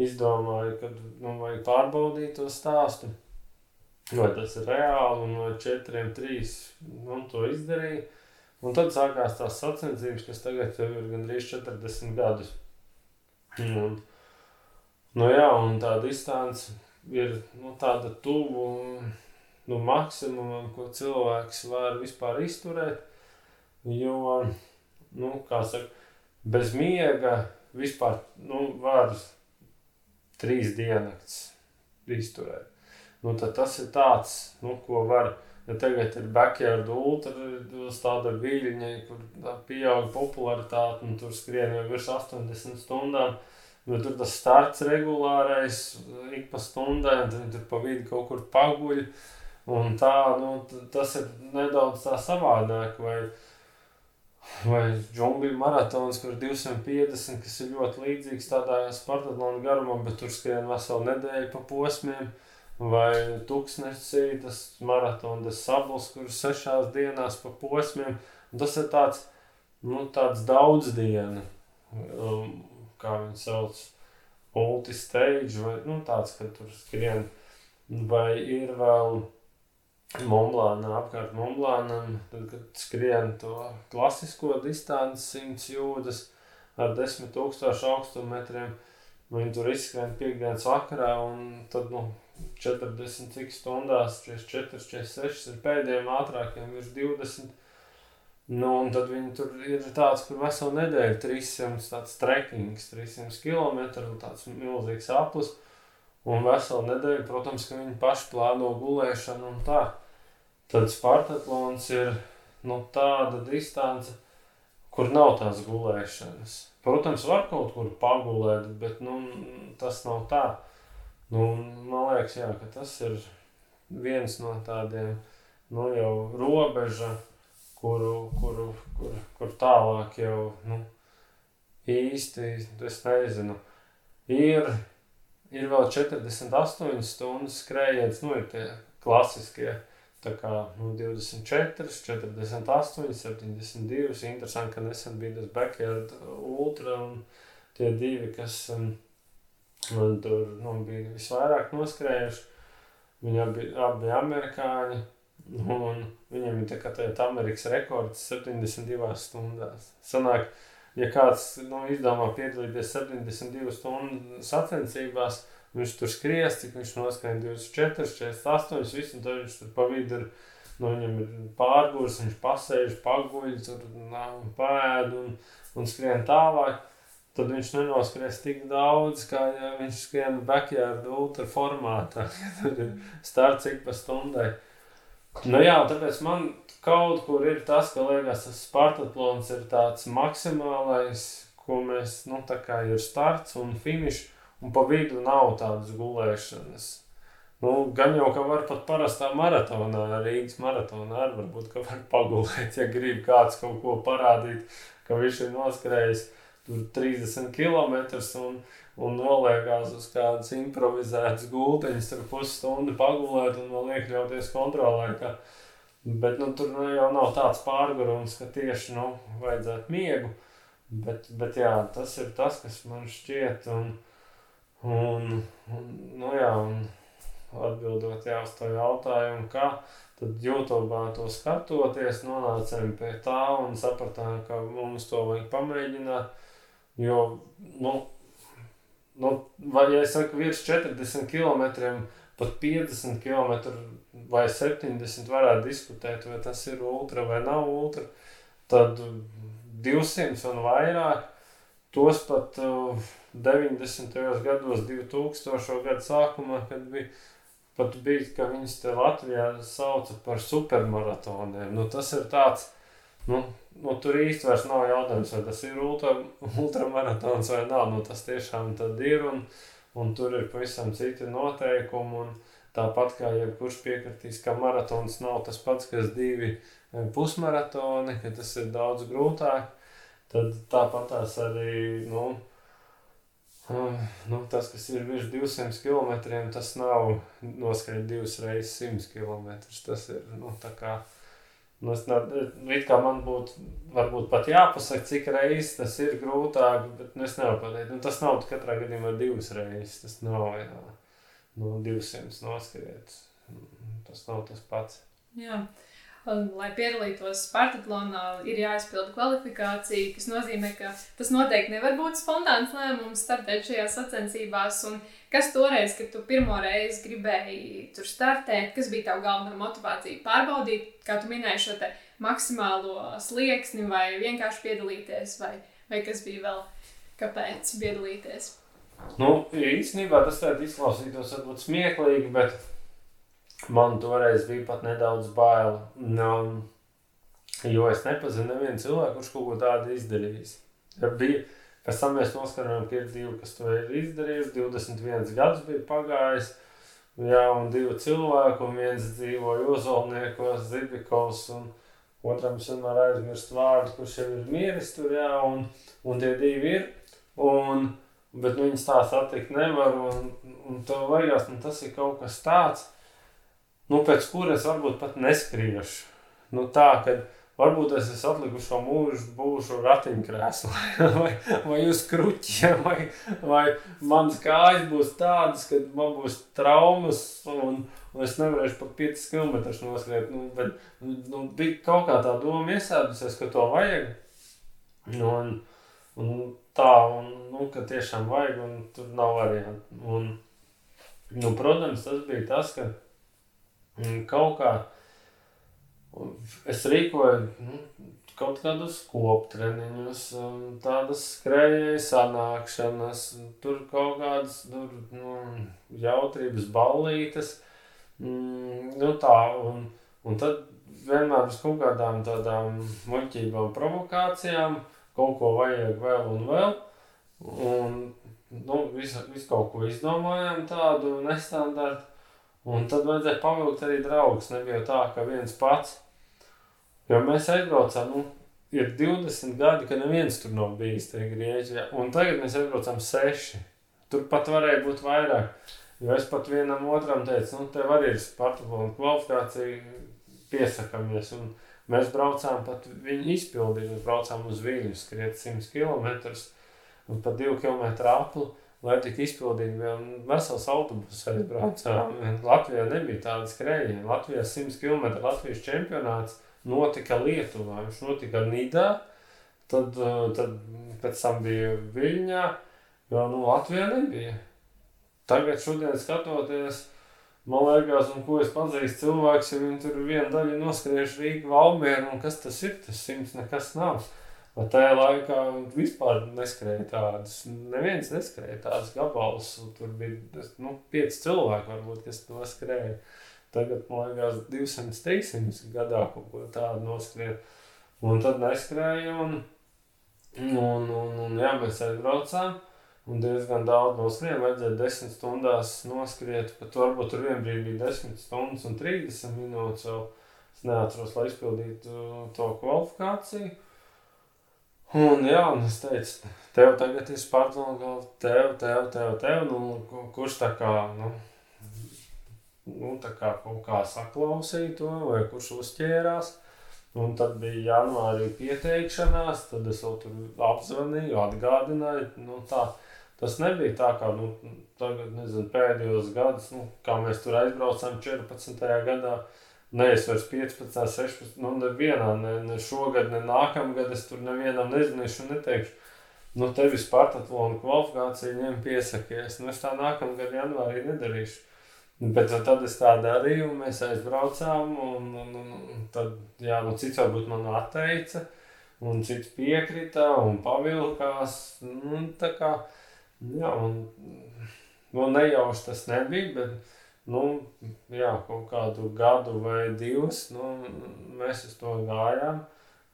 izdomāja, ka nu, vajag pārbaudīt to stāstu. Vai tas ir reāli, un no četriem trīs nu, to izdarīja. Un tad sākās tās sacensības, kas tagad jau ir gandrīz 40 gadus. Un, nu jā, un tā distance ir nu, tāda tuvu nu, maksimumam, ko cilvēks var vispār izturēt. Jo, nu, kā saka, bez miega vispār nu, var trīs dienas izturēt. Nu, tas ir tāds, nu, ko var Ja tagad ir backyard ultra, tāda viļņa, kur pieaug popularitāte, un tur skrien jau virs 80 stundām. Nu, tur tas starts regulārais, ik pa stundai, un tad tur pa vidu kaut kur paguļ. Un tā, nu, tas ir nedaudz tā savādāk. Vai, vai džungļu maratons, kur 250, kas ir ļoti līdzīgs tādā Spartatlona garumā, bet tur skrien veselu nedēļu pa posmiem vai tūkstnesī, tas maratons, sabls, kurš sešās dienās pa posmiem. Tas ir tāds, nu, tāds daudz dienu, um, kā viņi sauc, multistage, vai nu, tāds, ka tur skrien, vai ir vēl Monblāna, apkārt Monblānam, tad, kad skrien to klasisko distanci 100 jūdas ar 10 tūkstošu augstumetriem, viņi tur izskrien piekdienas vakarā un tad, nu, 40 cik stundās, 44, 46 ir pēdējiem ātrākiem, virs 20. Nu, un tad viņi tur ir tāds, kur veselu nedēļu 300 tāds trekkings, 300 km, tāds milzīgs aplis. Un veselu nedēļu, protams, ka viņi paši plāno gulēšanu un tā. Tad Spartatlons ir nu, tāda distance, kur nav tās gulēšanas. Protams, var kaut kur pagulēt, bet nu, tas nav tā. Nu, man liekas, jā, tas ir viens no tādiem nu, jau robeža, kuru, kuru, kur, kur tālāk jau nu, īsti es nezinu. Ir, ir vēl 48 stundas skrējiens, nu, ir tie klasiskie. Tā kā nu, 24, 48, 72. Interesanti, ka nesen bija tas backyard ultra un tie divi, kas. Um, Un tur nu, bija visvairāk noskrējuši. Viņi abi, abi bija amerikāņi. Un viņiem ir tā kā tāds Amerikas rekords 72 stundās. Sanāk, ja kāds nu, izdomā piedalīties 72 stundu sacensībās, viņš tur skries, cik viņš noskrēja 24, 48, visu, un tad viņš tur pa vidu ir, nu, viņam ir pārgurs, viņš pasēž, paguļ, tur nav pēd un, un skrien tālāk tad viņš nenoskries tik daudz, kā ja viņš skrien backyard ultra formātā. Tur ir starts ik pa stundai. Nu jā, tāpēc man kaut kur ir tas, ka liekas, tas Spartatlons ir tāds maksimālais, ko mēs, nu tā kā ir starts un finišs, un pa vidu nav tādas gulēšanas. Nu, gan jau, ka var pat parastā maratonā, Rīgas maratonā arī varbūt, ka var pagulēt, ja grib kāds kaut ko parādīt, ka viņš ir noskrējis tur 30 km un, un noliekās uz kādas improvizētas gultiņas, tur pusstundu pagulēt un vēl iekļauties kontrolē. Ka, bet nu, tur nu, jau nav tāds pārgājums, ka tieši nu, vajadzētu miegu. Bet, bet jā, tas ir tas, kas man šķiet. Un, un, un, nu, jā, un atbildot jā, uz to jautājumu, kā tad YouTube to skatoties, nonācām pie tā un sapratām, ka mums to vajag pamēģināt. Jo, nu, nu, vai ja es saku, virs 40 km, pat 50 km vai 70 varētu diskutēt, vai tas ir ultra vai nav ultra, tad 200 un vairāk. Tos pat uh, 90. gados, 2000. gadu sākumā, kad bija pat bija, ka viņas te Latvijā sauca par supermaratoniem. Nu, tas ir tāds, nu, nu, tur īsti vairs nav jautājums, vai tas ir ultra, ultramaratons vai nav. Nu, tas tiešām ir un, un tur ir pavisam citi noteikumi. Un, Tāpat kā jebkurš piekritīs, ka maratons nav tas pats, kas divi e, pusmaratoni, ka tas ir daudz grūtāk. Tad tāpat tās arī nu, nu, tas, kas ir virs 200 km, tas nav noskaidrots divas reizes 100 km. Tas ir nu, tā kā Nu, es it kā man būtu, varbūt pat jāpasaka, cik reizes tas ir grūtāk, bet nu, es nevaru pateikt. Nu, tas nav katrā gadījumā divas reizes. Tas nav jā, no 200 noskriet. Tas nav tas pats. Jā. Un, lai piedalītos Spartaklonā, ir jāizpilda kvalifikācija, kas nozīmē, ka tas noteikti nevar būt spontāns lēmums startēt šajās sacensībās. Un kas toreiz, kad tu pirmo reizi gribēji tur startēt, kas bija tava galvenā motivācija? Pārbaudīt, kā tu minēji, šo maksimālo slieksni, vai vienkārši piedalīties, vai, vai kas bija vēl, kāpēc piedalīties? Nu, īstenībā tas izklausītos varbūt smieklīgi, bet Man toreiz bija pat nedaudz bail, um, jo es nepazinu nevienu cilvēku, kurš kaut ko tādu izdarījis. Ja bija, pēc tam mēs noskarojām, ka ir divi, kas to ir izdarījuši. 21 gadus bija pagājis, jā, un divi cilvēki, un viens dzīvoja Ozolniekos, Zibikovs, un otram es vienmēr aizmirstu vārdu, kurš jau ir miris tur, jā, un, un tie divi ir. Un, bet viņus tā satikt nevar, un, un tev vajag, un tas ir kaut kas tāds nu, pēc kuras varbūt pat neskriešu. Nu, tā, kad varbūt es esmu atlikušo mūžu, būšu ratiņkrēslā, vai, vai uz kruķiem, vai, vai manas kājas būs tādas, ka man būs traumas, un, un es nevarēšu pat 5 km noskriet. Nu, bet, nu, bija kaut kā tā doma iesēdusies, ka to vajag. Nu, un, un tā, un, nu, ka tiešām vajag, un tur nav variantu. Un, nu, protams, tas bija tas, ka kaut kā es rīkoju nu, kaut kādus koptreniņus, tādas skrejēju sanākšanas, tur kaut kādas tur, nu, jautrības ballītes. Mm, nu tā, un, un tad vienmēr uz kaut kādām tādām muļķībām, provokācijām kaut ko vajag vēl un vēl. Un, nu, visu, visu kaut ko izdomājām tādu nestandartu. Un tad vajadzēja pavilkt arī draugus. Nebija tā, ka viens pats. Jo mēs aizbraucām, nu, ir 20 gadi, ka neviens tur nav bijis Grieķijā. Un tagad mēs aizbraucām seši. Tur pat varēja būt vairāk. Jo es pat vienam otram teicu, nu, tev arī ir Spartaklona kvalifikācija, piesakamies. Un mēs braucām pat viņu izpildīt. Mēs braucām uz Viļņu, skriet 100 km un pat 2 km apli lai tik izpildītu, vēl vesels autobus aizbraucām. Latvijā nebija tāda skrējiena. Latvijā 100 km Latvijas čempionāts notika Lietuvā. Viņš notika Nidā, tad, eh, tad pēc tam bija Viļņā, jo nu, Latvijā nebija. Tagad šodien skatoties, man liekas, un ko es pazīstu cilvēks, ja viņi tur vienu daļu noskriešu Rīgu Valmieru, un kas tas ir, tas simts nekas nav. Bet tajā laikā vispār neskrēja tādas. Neviens neskrēja tādas gabalus. Tur bija nu, pieci cilvēki, varbūt, kas to skrēja. Tagad, man liekas, 200, 300 gadā kaut ko tādu noskrēja. Un tad neskrēja. Un, un, un, un jā, mēs aizbraucām. Un diezgan daudz noskrēja. Vajadzēja 10 stundās noskriet. Pat varbūt tur vienā brīdī bija 10 stundas un 30 minūtes. Es neatceros, lai izpildītu to kvalifikāciju. Un, jā, un es teicu, tev tagad ir Spartana, tev, tev, tev, tev, nu, kurš tā kā, nu, nu, tā kā kaut kā saklausīja to, vai kurš uzķērās. Un tad bija janvārī pieteikšanās, tad es vēl tur apzvanīju, atgādināju, nu, tā. Tas nebija tā, kā, nu, tagad, nezinu, pēdējos gadus, nu, kā mēs tur aizbraucām 14. gadā, Nē, es vairs 15, 16, nu, nevienā, ne, ne šogad, ne nākamgad es tur nevienam nezināšu un neteikšu, nu, tevi Spartatlona kvalifikācija ņem piesakies. Nu, es tā nākamgad janvārī nedarīšu. Bet tad es tā darīju, un mēs aizbraucām, un, un, un, un tad, jā, nu, cits varbūt man atteica, un cits piekrita, un pavilkās, nu, tā kā, jā, un, nu, nejauši tas nebija, bet, nu, jā, kaut kādu gadu vai divus nu, mēs uz to gājām.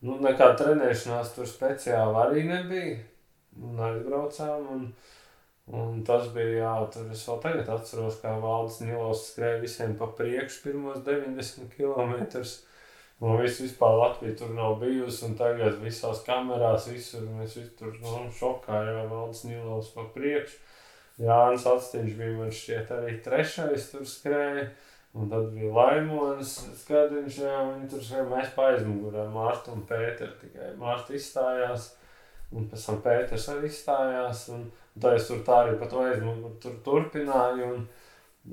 Nu, nekāda trenēšanās tur speciāli arī nebija. Un aizbraucām. Un, un tas bija, jā, tur es vēl tagad atceros, kā Valdis Nilovs skrēja visiem pa priekšu pirmos 90 km. Un viss vispār Latvija tur nav bijusi, un tagad visās kamerās visur mēs visi tur nu, šokā, jā, Valdis Nilovs pa priekšu. Jānis Astiņš bija man šķiet arī trešais tur skrēja. Un tad bija Laimons, skatiņš, jā, viņi tur šeit mēs pa aizmugurē, Mārta un Pēter tikai. Mārta izstājās, un pēc tam Pēters arī izstājās, un, un tā es tur tā arī pat aizmugurē tur turpināju, un,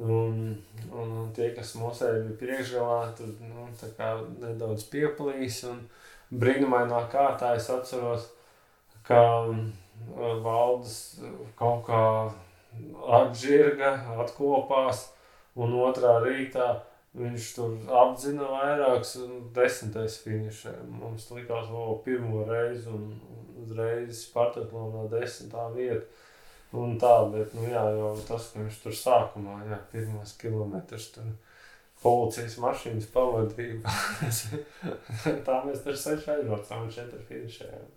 un, un, un tie, kas mūsēji bija priekšgalā, tur, nu, tā kā nedaudz pieplīs, un brīnumainā kārtā es atceros, ka valdes kaut kā atžirga, atkopās, un otrā rītā viņš tur apzina vairākus, un desmitais finišē. Mums likās, ka pirmo reizi, un uzreiz Spartaklonā desmitā vieta. Un tā, bet, nu jā, jau tas, ka viņš tur sākumā, jā, pirmos kilometrus tur policijas mašīnas pavadība. tā mēs tur seši aizbraucām un četri finišējām.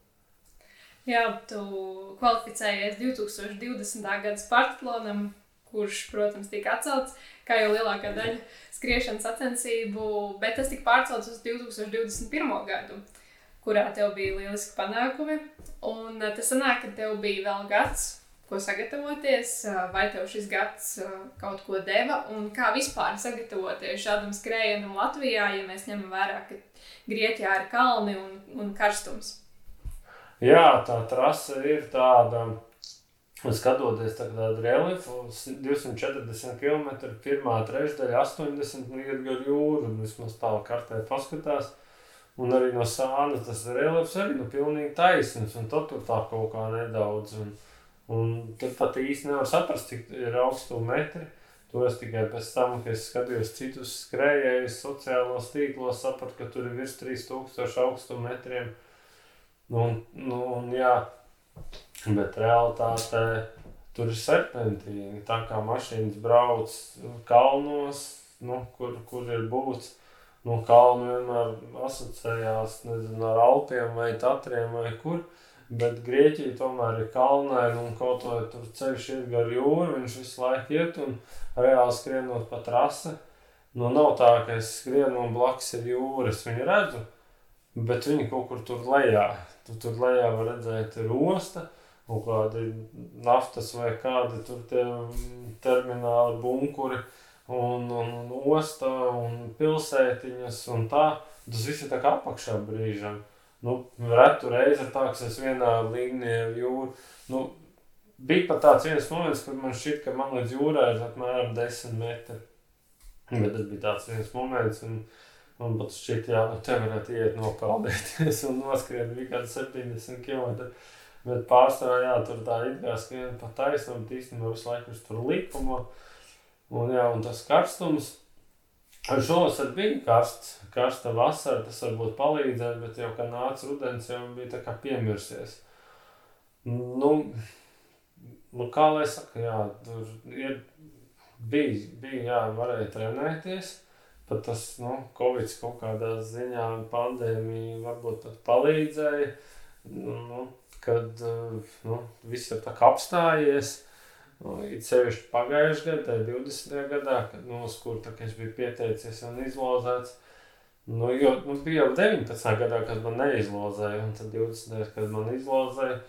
Jā, tu kvalificējies 2020. gada Spartaklonam, kurš, protams, tika atcelts, kā jau lielākā daļa skriešanas sacensību, bet tas tika pārcelts uz 2021. gadu, kurā tev bija lieliski panākumi. Un eh, tas sanāk, ka tev bija vēl gads, ko sagatavoties, eh, vai tev šis gads eh, kaut ko deva, un kā vispār sagatavoties šādam skrējienam Latvijā, ja mēs ņemam vērā, ka Grieķijā ir kalni un, un karstums. Jā, tā trase ir tāda Skatoties tādu reliefu, 240 km, pirmā trešdaļa 80 iet gar jūru, vismaz tā kartē paskatās. Un arī no sāna tas reliefs arī nu, pilnīgi taisns, un tad tur tā kaut kā nedaudz. Un, un tad pat īsti nevar saprast, cik ir augstuma metri. To es tikai pēc tam, kad es skatījos citus skrējējus sociālos tīklos, sapratu, ka tur ir virs 3000 augstuma metriem. Un, nu, un, jā, Bet realitātē tur ir serpentīni. Tā kā mašīnas brauc kalnos, nu, kur, kur ir būts. Nu, kalnu vienmēr asociējās nezinu, ar Alpiem vai Tatriem vai kur. Bet Grieķija tomēr ir kalnaina un kaut vai tur ceļš iet gar jūru, viņš visu laiku iet un reāli skrienot pa trasi. Nu, nav tā, ka es skrienu un blakus ir jūra, es viņu redzu, bet viņi kaut kur tur lejā. Tu tur lejā var redzēt, ir osta kaut kādi naftas vai kādi tur tie termināli, bunkuri un, un, un osta un pilsētiņas un tā. Tas viss ir tā kā apakšā brīžam. Nu, retu reizi ir tā, ka es vienā ar jūru. Nu, bija pat tāds viens moments, kad man šķiet, ka man līdz jūrai ir apmēram 10 metri. Bet tas bija tāds viens moments, un man pat šķiet, jā, nu te varētu iet nopeldēties un noskriet bija kāds 70 km. Bet pārsvarā, jā, tur tā it kā skrien pa taisnu, bet īstenībā visu laiku tur likuma. Un, jā, un tas karstums. Šovasar bija karsts, karsta vasara, tas varbūt palīdzēja, bet jau, kad nāca rudens, jau bija tā kā piemirsies. Nu, nu kā lai saka, jā, tur ir, bija, bija, jā, varēja trenēties. Pat tas, nu, Covid kaut kādā ziņā pandēmija varbūt pat palīdzēja. Nu, nu, kad eh, nu, viss ir apstājies. Nu, it sevišķi pagājušajā gadā, 20. gadā, kad, nu, uz kur es biju pieteicies un izlozēts. Nu, jo, nu, bija jau 19. gadā, kad man neizlozēja, un tad 20. kad man izlozēja.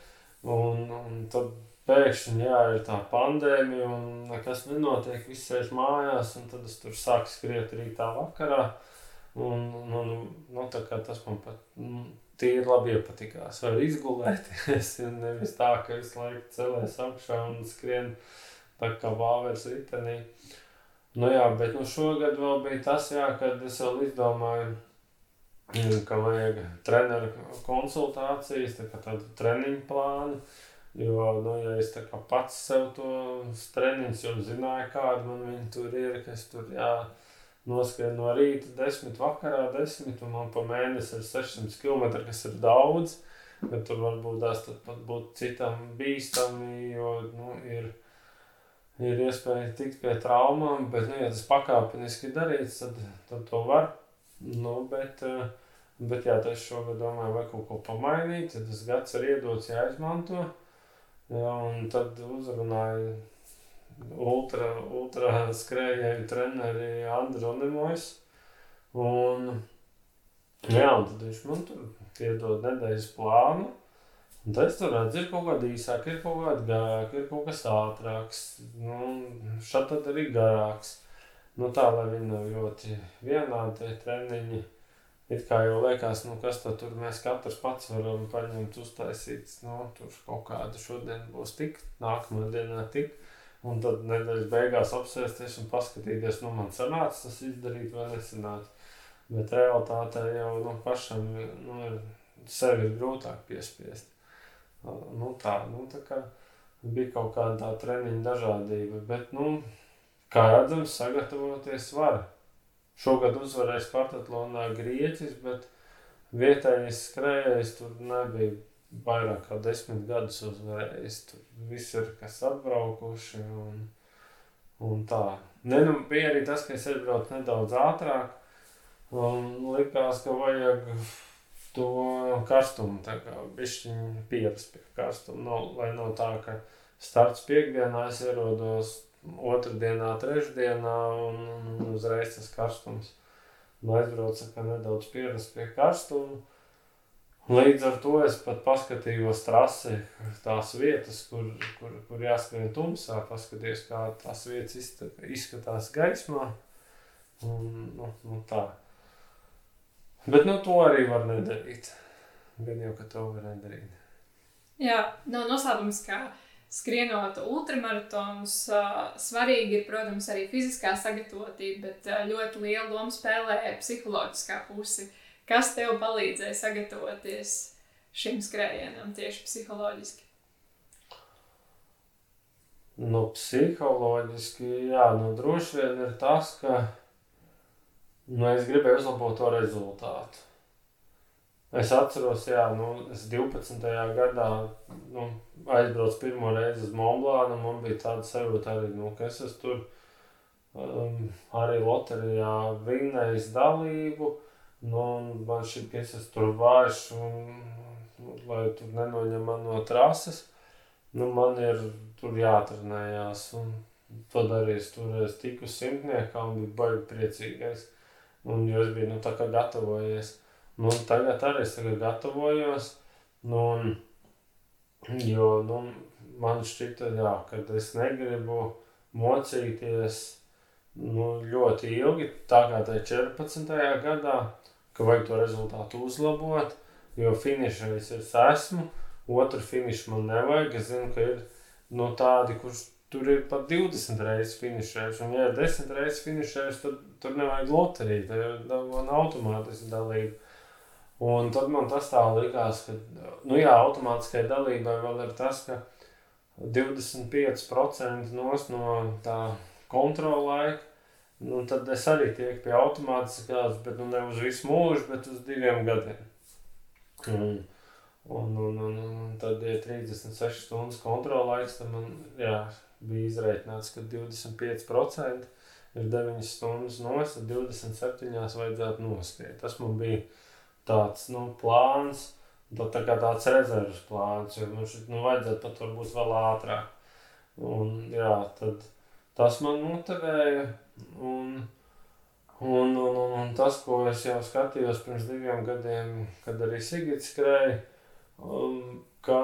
Un, un tad pēkšņi jā, ir tā pandēmija, un nekas nenotiek, viss sēž mājās, un tad es tur sāku skriet rītā vakarā. Un, un, un, nu, tas man pat nu, tīri labi iepatikās. Var izgulēties, nevis tā, ka visu laiku celēs augšā un skrien tā kā vāveres ritenī. Nu jā, bet nu šogad vēl bija tas, jā, kad es vēl izdomāju, ka vajag treneru konsultācijas, tā kā tādu treniņu plānu. Jo, nu, ja es pats sev to treniņus jau zināju, kāda man viņi tur ir, kas tur jā, noskrien no rīta, 10, vakarā 10, un man pa mēnesi ir 600 km, kas ir daudz. Bet tur varbūt tas pat būtu citam bīstami, jo nu, ir, ir iespēja tikt pie traumām. Bet, nu, ja tas pakāpeniski darīts, tad, tad to var. Nu, bet, bet jā, es šogad domāju, vai kaut ko pamainīt. Tad tas gads ir iedots, jāizmanto. Jā, un tad uzrunāju ultra, ultra skrējēju treneri Andru Nemojas. Un, jā, un tad viņš man tur iedod nedēļas plānu. Un tad es tur redzu, ir kaut kāda īsāka, ir kaut kāda garāka, ir kaut kas ātrāks. Nu, šādi arī garāks. Nu, tā, lai viņi nav ļoti vienādi treniņi. It kā jau liekas, nu, kas to tur mēs katrs pats varam paņemt, uztaisīt. Nu, tur kaut kāda šodien būs tik, nākamā dienā tik. Un tad nedēļas beigās apsēsties un paskatīties, nu, man sanāca tas izdarīt vai nesanāca. Bet realitātē jau nu, pašam nu, sevi ir grūtāk piespiest. Nu, tā, nu, tā kā bija kaut kāda tā treniņa dažādība. Bet, nu, Kā redzams, sagatavoties var. Šogad uzvarēja Spartatlonā Grieķis, bet vietējais skrējējs tur nebija vairāk kā desmit gadus uzvarējis. Tur viss ir kas atbraukuši un, un tā. Ne, nu, bija arī tas, ka es aizbraucu nedaudz ātrāk un likās, ka vajag to karstumu, tā kā bišķiņu pierast pie karstuma. Nav, lai nav tā, ka starts piekdienā es ierodos otrdienā, trešdienā un, un uzreiz tas karstums. Nu, aizbraucu, nedaudz pierast pie karstuma. Līdz ar to es pat paskatījos trasi, tās vietas, kur, kur, kur jāskrien tumsā, paskatījos, kā tās vietas izskatās gaismā. Un, nu, nu tā. Bet nu, to arī var nedarīt. Gan jau, ka to var nedarīt. Jā, nav noslēpums, ka skrienot ultramaratonus, svarīgi ir, protams, arī fiziskā sagatavotība, bet ļoti liela loma spēlē psiholoģiskā puse. Kas tev palīdzēja sagatavoties šim skrējienam tieši psiholoģiski? Nu, psiholoģiski, jā, nu, droši vien ir tas, ka nu, es gribēju uzlabot to rezultātu. Es atceros, jā, nu, es 12. gadā nu, aizbraucu pirmo reizi uz Monblānu. Man bija tāda sajūta, arī, nu, ka es esmu tur um, arī loterijā vinnējis dalību. Nu, man šķiet, ka es esmu tur vājš un, nu, lai tur nenoņem man no trases. Nu, man ir tur jātrenējās. Un tad arī es tur es tiku simtniekā un biju baigi priecīgais. Un, jo es biju nu, tā kā gatavojies. Nu, tagad arī es tagad gatavojos. Nu, jo nu, man šķita, jā, ka es negribu mocīties nu, ļoti ilgi, tā kā tajā 14. gadā, ka vajag to rezultātu uzlabot. Jo finišais ir esmu, otru finišu man nevajag. Es zinu, ka ir nu, tādi, kurš tur ir pat 20 reizes finišējuši. Un, ja ir 10 reizes finišējuši, tad tur nevajag loteriju, tad ir automātiski dalība. Un tad man tas tā likās, ka, nu jā, automātiskai dalībai vēl ir tas, ka 25% no tā kontrola laika, nu tad es arī tieku pie automātiskās, bet nu ne uz visu mūžu, bet uz diviem gadiem. Un, un, un, un, un tad, ja 36 stundas kontrola laiks, tad man, jā, bija izreikināts, ka 25% ir 9 stundas nos, tad 27 vajadzētu noskriet. Tas man bija tāds nu, plāns, tad tā kā tāds rezerves plāns, jo nu, šit, nu, vajadzētu pat varbūt vēl ātrāk. Un, jā, tad tas man motivēja. Un, un, un, un, un tas, ko es jau skatījos pirms diviem gadiem, kad arī Sigits skrēja, um, ka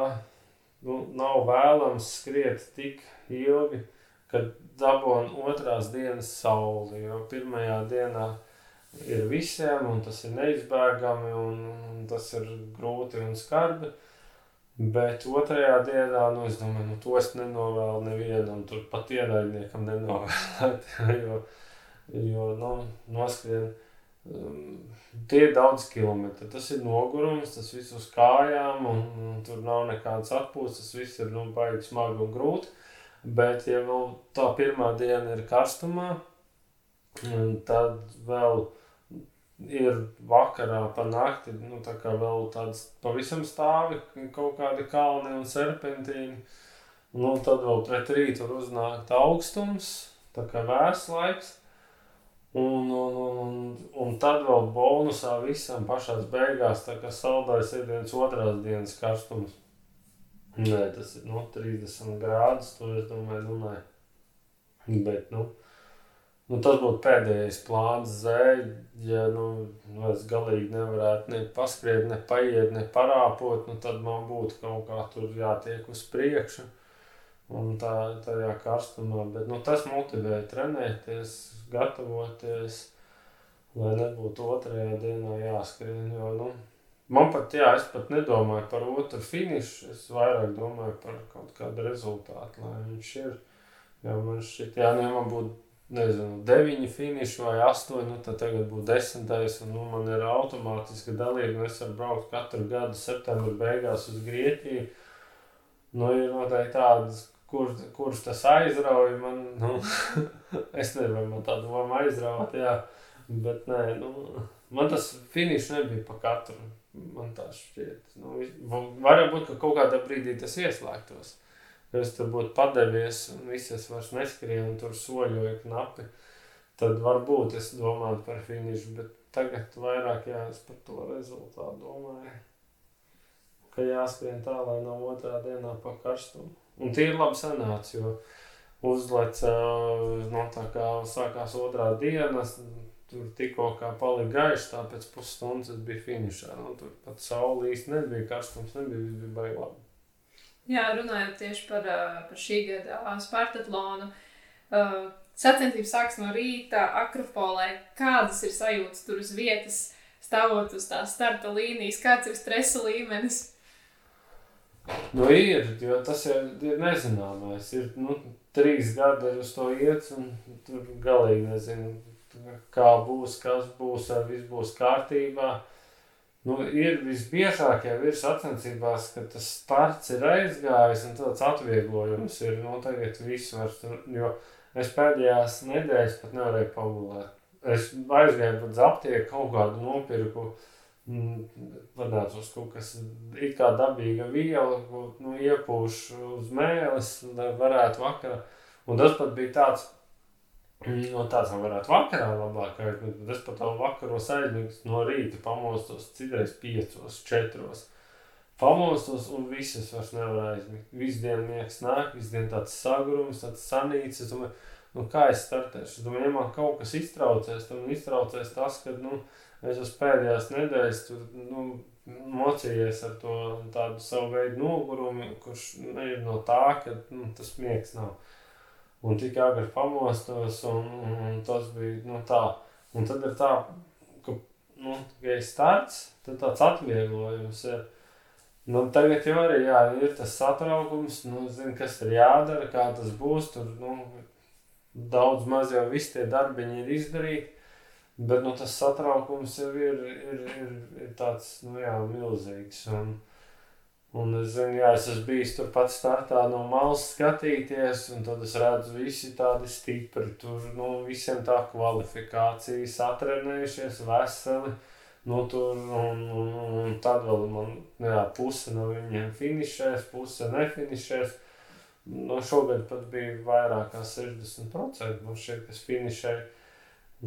nu, nav vēlams skriet tik ilgi, kad dabūna otrās dienas sauli. Jo pirmajā dienā ir visiem, un tas ir neizbēgami, un, un tas ir grūti un skarbi. Bet otrajā dienā, nu, es domāju, nu, to es nenovēlu nevienam, tur pat ienaidniekam nenovēlēt, jo, jo nu, noskrien. Um, tie ir daudz kilometri. Tas ir nogurums, tas viss uz kājām, un, un tur nav nekādas atpūtas. Tas viss ir nu, baigi smagi un grūti. Bet, ja vēl tā pirmā diena ir karstumā, tad vēl ir vakarā pa nakti, nu, tā kā vēl tāds pavisam stāvi, kaut kādi kalni un serpentīni. Nu, tad vēl pret rītu var uznākt augstums, tā kā vērs laiks. Un, un, un, un, tad vēl bonusā visam pašās beigās, tā kā saldais ir viens otrās dienas karstums. Nē, tas ir, nu, 30 grādus, to es domāju, nu, nē. Bet, nu, Nu, tas būtu pēdējais plāns zēļ, ja nu, es galīgi nevarētu ne paskriet, ne paiet, ne parāpot, nu, tad man būtu kaut kā tur jātiek uz priekšu. un tā, tajā karstumā. Bet nu, tas motivē trenēties, gatavoties, lai nebūtu otrajā dienā jāskrien. Jo, nu, man pat, jā, es pat nedomāju par otru finišu, es vairāk domāju par kaut kādu rezultātu, lai viņš ir. Jā, man šķiet, jā, nu, ja man būtu nezinu, deviņi finiši vai astoņi, nu, tad tagad būs desmitais. Un, nu, man ir automātiski dalība, un es varu braukt katru gadu septembra beigās uz Grieķiju. Nu, ir noteikti tādas, kur, kurš tas aizrauja. Man, nu, es vai man tā doma aizraut, jā. Bet nē, nu, man tas finišs nebija pa katru. Man tā šķiet. Nu, varbūt, ka kaut kādā brīdī tas ieslēgtos es tur būtu padevies un viss es vairs neskrēju un tur soļoju knapi, tad varbūt es domātu par finišu, bet tagad vairāk jā, es par to rezultātu domāju. Ka jāskrien tā, lai nav otrā dienā pa karstumu. Un tie ir labi sanāca, jo uzlec, no tā kā sākās otrā diena, tur tikko kā palika gaišs, tā pēc pusstundas es biju finišā. Nu, tur pat saule īsti nebija, karstums nebija, viss bija baigi labi. Jā, runājot tieši par, par šī gada Spartatlonu. Sacensības sāks no rīta Akropolē. Kādas ir sajūtas tur uz vietas, stāvot uz tās starta līnijas? Kāds ir stresa līmenis? Nu, ir, jo tas jau ir nezināmais. Ir nu, trīs gadi uz to iet, un tur galīgi nezinu, kā būs, kas būs, vai viss būs kārtībā. Uh, Nu, ir visbiežāk jau ir sacensībās, ka tas starts ir aizgājis un tāds atvieglojums ir. Nu, tagad viss var, jo es pēdējās nedēļas pat nevarēju pagulēt. Es aizgāju pat aptieku kaut kādu nopirku, vadātos kaut kas it kā dabīga viela, ko nu, iepūš uz mēles, lai varētu vakarā. Un tas pat bija tāds, No tāds man varētu vakarā labāk bet es pat vakaros aizmigtu no rīta, pamostos citreiz piecos, četros. Pamostos un visas vairs nevar aizmigt. Visu dienu miegs nāk, visu dienu tāds sagrums, tāds sanīts. Es domāju, nu kā es startēšu? Es domāju, ja man kaut kas iztraucēs, tad man iztraucēs tas, ka, nu, es uz pēdējās nedēļas tur, nu, mocījies ar to tādu savu veidu nogurumu, kurš nu, ir no tā, ka, nu, tas miegs nav. Un tik agri pamostos, un, un tas bija nu, tā. Un tad ir tā, ka, nu, ja ir starts, tad tāds atvieglojums ir. Nu, tagad jau arī jā, ir tas satraukums, nu, zin, kas ir jādara, kā tas būs. Tur nu, daudz maz jau viss tie darbiņi ir izdarīti. Bet nu, tas satraukums jau ir, ir, ir, ir tāds nu, jā, milzīgs. Un, Un es zinu, jā, es esmu bijis tur pats startā no malas skatīties, un tad es redzu, visi tādi stipri. Tur nu, visiem tā kvalifikācijas atrenējušies, veseli. Nu, tur, un, un, un tad vēl man jā, puse no viņiem finišēs, puse nefinišēs. Nu, šogad pat bija vairāk kā 60% no šiem, kas finišēja.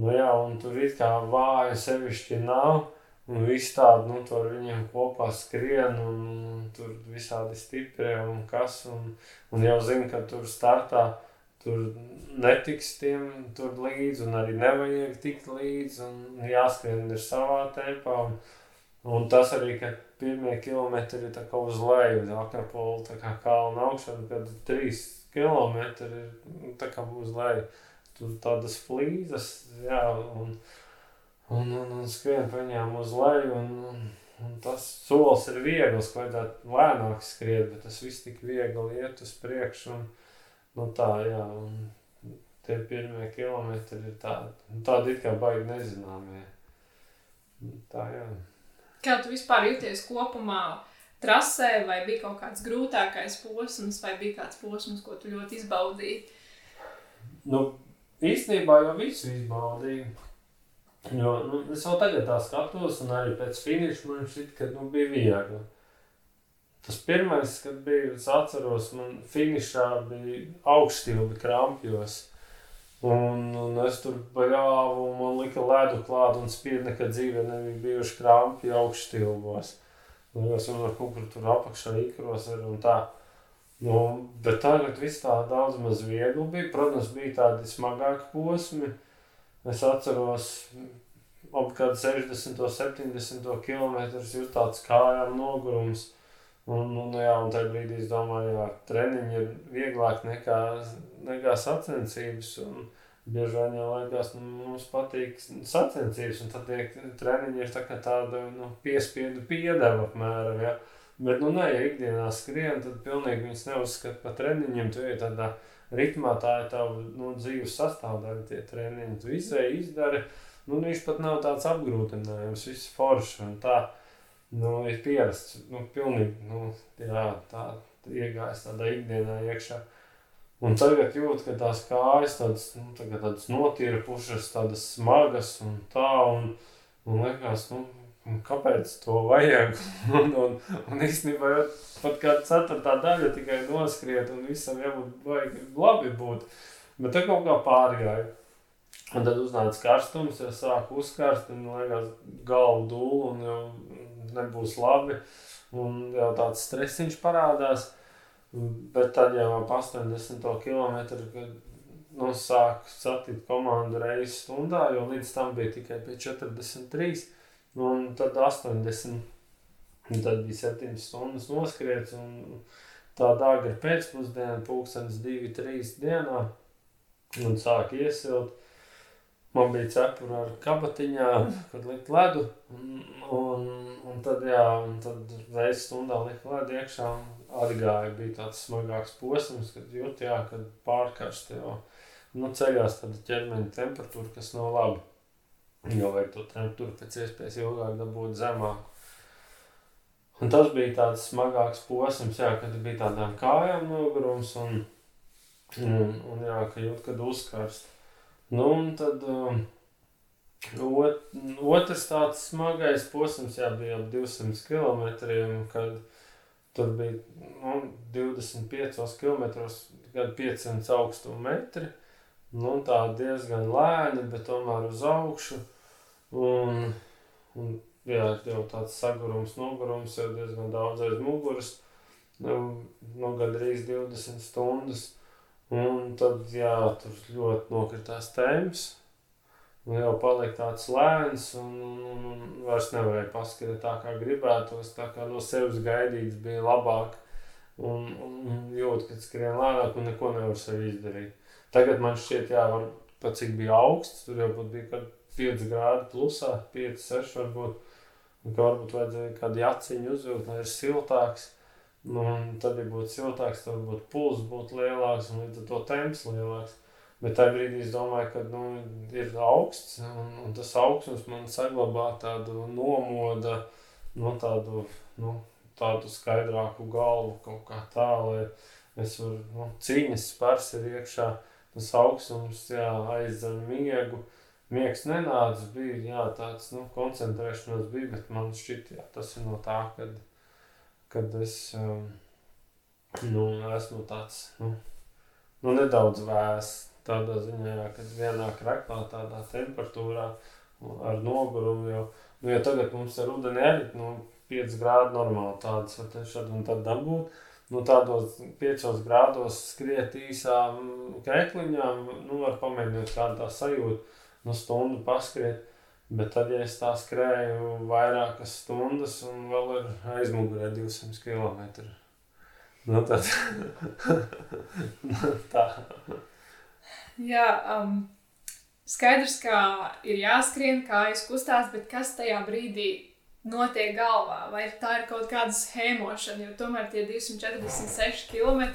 Nu, jā, un tur it kā vāja sevišķi nav. Un viss tādi, nu, tur viņiem kopā skrien, un, un tur visādi stiprie un kas. Un, un jau zina, ka tur startā tur netiks tiem tur līdzi, un arī nevajag tikt līdzi, un jāskrien ir savā tempā. Un, un tas arī, ka pirmie kilometri ir tā kā uz leju, uz Akropola, tā kā kalna augšā, kad trīs kilometri ir nu, tā kā uz leju. Tur tādas flīzes, jā, un, un, un, un skrien pa viņām uz leju. Un, un, un tas solis ir viegls, vajadzētu lēnāk skriet, bet tas viss tik viegli iet uz priekšu. Un, nu tā, jā, un tie pirmie kilometri ir tādi, nu, tādi it kā baigi nezināmie. Tā, jā. Kā tu vispār jūties kopumā trasē, vai bija kaut kāds grūtākais posms, vai bija kāds posms, ko tu ļoti izbaudīji? Nu, īstenībā jau visu izbaudīju. Jo, nu, es jau tagad tā skatos, un arī pēc finīša man šķiet, ka nu, bija viegli. Tas pirmais, kad biju, es atceros, man finīšā bija augststilbi krampjos. Un, un es tur bļāvu, un man lika ledu klāt, un spied nekad dzīvē nebija bijuši krampji augststilbos. Nu, es varu kaut kur tur apakšā ikros ir un tā. Nu, bet tagad viss tā daudz maz viegli bija. Protams, bija tādi smagāki posmi. Es atceros, apmēram 60, 70 km jūtas kājām nogurums. Un, un, jā, un tajā brīdī es domāju, ka treniņi ir vieglāk nekā, nekā sacensības. Un, Bieži vien jau liekas, nu, mums patīk sacensības, un tad tie treniņi ir tā tāda nu, piespiedu piedeva apmēram. Ja? Bet, nu, nē, ja ikdienā skrien, tad pilnīgi viņas neuzskata par treniņiem. Tu ej tādā ritmā, tā ir tava nu, dzīves sastāvdaļa, tie treniņi. Tu izēji, izdari, nu, viņš pat nav tāds apgrūtinājums, viss forši. Un tā, nu, ir pierasts, nu, pilnīgi, nu, jā, tā iegājis tādā ikdienā iekšā. Un tagad jūt, ka tās kājas tādas, nu, tādas notīrušas, tādas smagas un tā. Un, un liekas, nu, kāpēc to vajag? un, un, un īstenībā pat kāda ceturtā daļa tikai noskriet, un visam jābūt baigi labi būt. Bet tā kaut kā pārgāja. Un tad uznāca karstums, jau sāk uzkarst, un liekas, galva dūla, un jau nebūs labi. Un jau tāds stresiņš parādās. Bet tad jau ap 80 km, nu, sāk satikt komandu reizes stundā, jo līdz tam bija tikai pie 43, un tad 80. Un tad bija 7 stundas noskriets, un tāda agra pēcpusdiena, pulkstenis 2-3 dienā, un sāk iesilt. Man bija cepura ar kabatiņām, kad likt ledu, un, un, un tad, jā, un tad reizes stundā likt ledu iekšā, atgāja, bija tāds smagāks posms, kad jūt, jā, kad pārkarst jau nu, ceļās tāda ķermeņa temperatūra, kas nav labi. Vajag to temperatūru pēc iespējas ilgāk dabūt zemāk. Un tas bija tāds smagāks posms, jā, kad bija tādām kājām nogurums un, un, un jā, ka jūt, kad uzkarst. Nu, un tad um, ot, otrs tāds smagais posms, jā, bija ap 200 km, kad Tur bija nu, 25 km, kad 500 augstuma metri. Nu, tā diezgan lēni, bet tomēr uz augšu. Un, un jā, jau tāds sagurums, nogurums jau diezgan daudz aiz muguras. Nu, nu, gandrīz 20 stundas. Un tad, jā, tur ļoti nokritās temps. Un jau palika tāds lēns, un, un, un vairs nevarēja paskatīt tā, kā gribētos. Tā kā no sevis gaidīts bija labāk. Un, un jūt, ka skrien lēnāk, un neko nevar sev izdarīt. Tagad man šķiet, jā, var, pat cik bija augsts, tur jau bija kaut 5 grādi plusā, 5, 6 varbūt. Un ka varbūt vajadzēja kādu jaciņu uzvilkt, lai ir siltāks. Nu, un tad, ja būtu siltāks, tad varbūt pulss būtu lielāks un līdz ar to temps lielāks. Bet tajā brīdī es domāju, ka nu, ir augsts, un, un tas augstums man saglabā tādu nomodu, nu, tādu, nu, tādu skaidrāku galvu, kaut kā tā, lai es varu, nu, cīņas spērs ir iekšā, tas augstums, jā, aizdzen miegu. Miegs nenāca, bija jā, tāds nu, koncentrēšanās, bija, bet man šķiet, jā, tas ir no tā, kad, kad es um, nu, esmu tāds nu, nu, nedaudz vēsts tādā ziņā, jā, kad vienā krekā, tādā temperatūrā ar nogurumu. Jo, nu, ja tagad mums ir rudenī nu, 5 grādi normāli tādas, var šad un tad dabūt. Nu, tādos 5 grādos skriet īsām krekliņām, nu, var pamēģināt kādu tā sajūtu, nu, stundu paskriet. Bet tad, ja es tā skrēju vairākas stundas un vēl ir aizmugurē 200 km, nu, tad tā. Jā, um, skaidrs, ka ir jāskrien, kā izkustās, bet kas tajā brīdī notiek galvā? Vai tā ir kaut kāda schēmošana, jo tomēr tie 246 km,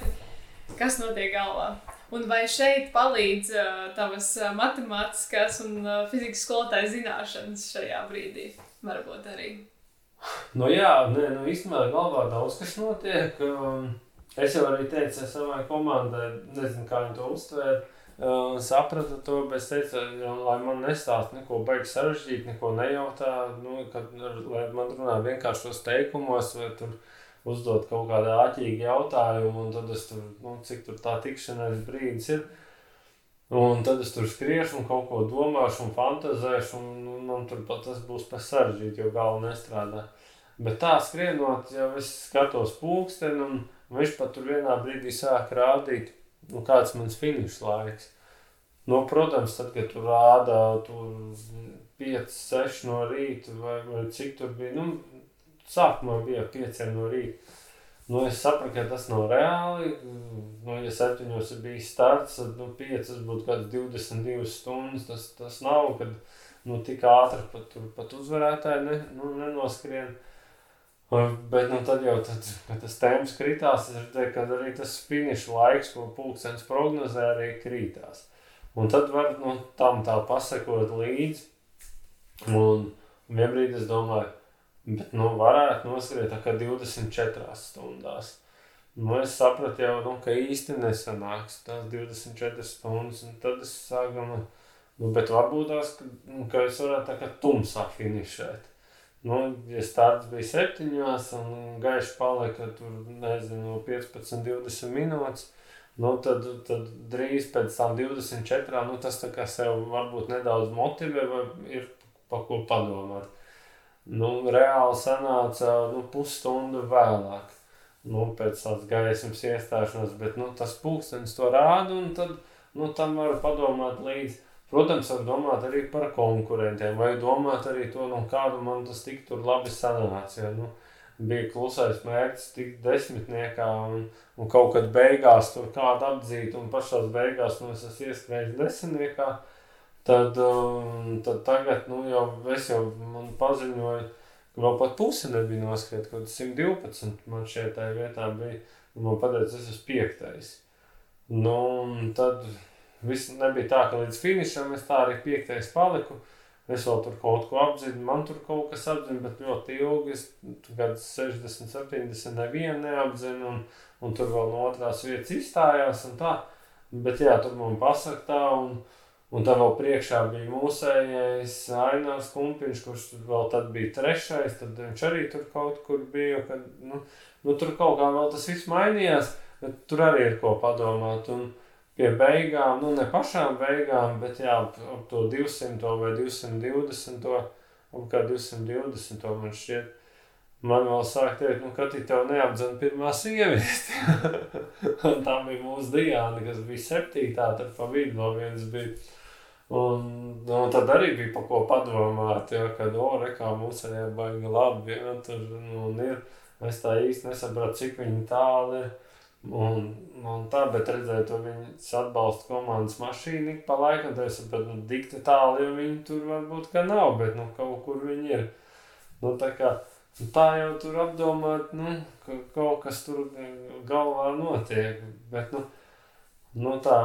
kas notiek galvā? Un vai šeit palīdz uh, tavas matemātiskās un uh, fizikas skolotāja zināšanas šajā brīdī? Varbūt arī. Nu jā, nē, nu īstenībā galvā daudz kas notiek. Um, es jau arī teicu savai komandai, nezinu, kā viņi to uztvēra Uh, sapratu to, bet es teicu, lai man nestāsta neko baigi sarežģīt, neko nejautā, nu, kad, lai man runā vienkāršos teikumos, vai tur uzdot kaut kādu āķīgu jautājumu, un tad es tur, nu, cik tur tā tikšanās brīdis ir. Un tad es tur skriešu un kaut ko domāšu un fantazēšu, un, un man tur pat tas būs par sarežģītu, jo galva nestrādā. Bet tā skrienot, jau es skatos pulksteni, un viņš pat tur vienā brīdī sāk rādīt nu, kāds ir mans finiša laiks. Nu, protams, tad, kad tur rāda tur 5, 6 no rīta, vai, vai cik tur bija, nu, sākumā bija 5 no rīta. Nu, es sapratu, ka tas nav reāli. Nu, ja septiņos ir bijis starts, tad nu, piecas būtu kaut kādas 22 stundas. Tas, tas nav, kad nu, tik ātri pat, tur, pat uzvarētāji ne, nu, nenoskrien. Bet nu, tad jau, tad, kad tas temps kritās, es redzēju, ka arī tas finiša laiks, ko pulkstenis prognozē, arī krītās. Un tad var nu, tam tā pasakot līdzi. Un vienbrīd es domāju, Bet, nu, varētu noskriet tā kā 24 stundās. Nu, es sapratu jau, nu, ka īsti nesanāks tās 24 stundas. Un tad es sāku domāt, nu, bet varbūt tās, ka, nu, ka es varētu tā kā tumsā finišēt. Nu, ja starts bija septiņās un gaiši palika tur, nezinu, 15, 20 minūtes, nu, tad, tad drīz pēc tam 24, nu, tas tā kā sev varbūt nedaudz motivē vai ir pa ko padomāt nu, reāli sanāca nu, pusstundu vēlāk. Nu, pēc tādas gaismas iestāšanās, bet nu, tas pulkstenis to rāda, un tad nu, tam var padomāt līdzi. Protams, var domāt arī par konkurentiem, vai domāt arī to, nu, kādu man tas tik tur labi sanāca. Ja, nu, bija klusais mērķis, tik desmitniekā, un, un kaut kad beigās tur kādu apdzīt, un pašās beigās nu, es esmu ieskrējis desmitniekā. Tad, um, tad tagad, nu, jau es jau man paziņoju, ka vēl pat pusi nebija noskriet, kaut 112 man šeit tajā vietā bija, un man pateica, es esmu piektais. Nu, tad viss nebija tā, ka līdz finišam es tā arī piektais paliku. Es vēl tur kaut ko apzinu, man tur kaut kas apzina, bet ļoti ilgi. Es gadu 60, 70 nevienu neapzinu, un, un tur vēl no otrās vietas izstājās. Bet jā, tur man pasaka tā, un, Un tam vēl priekšā bija mūsējais Ainārs Kumpiņš, kurš vēl tad bija trešais, tad viņš arī tur kaut kur bija, kad, nu, nu tur kaut kā vēl tas viss mainījās, bet tur arī ir ko padomāt. Un pie beigām, nu ne pašām beigām, bet jā, ap, ap to 200 vai 220, ap kā 220 man šķiet, man vēl sāk teikt, nu, kad tev neapdzina pirmā sieviete. un tā bija mūsu Diana, kas bija septītā, tad pa vidu vēl viens bija Un, nu, tad arī bija par ko padomāt, ja, kad ore kā mums arī baigi labi. Ja, tur, nu, ir, es tā īsti nesapratu, cik viņi tālu ir. Un, un tā, bet redzēju, to viņas atbalsta komandas mašīnu pa laikam. Tad es sapratu, nu, dikti tālu, jo viņi tur varbūt ka nav, bet nu, kaut kur viņi ir. Nu, tā, kā, nu, tā jau tur apdomāt, nu, ka kaut kas tur galvā notiek. Bet, nu, nu tā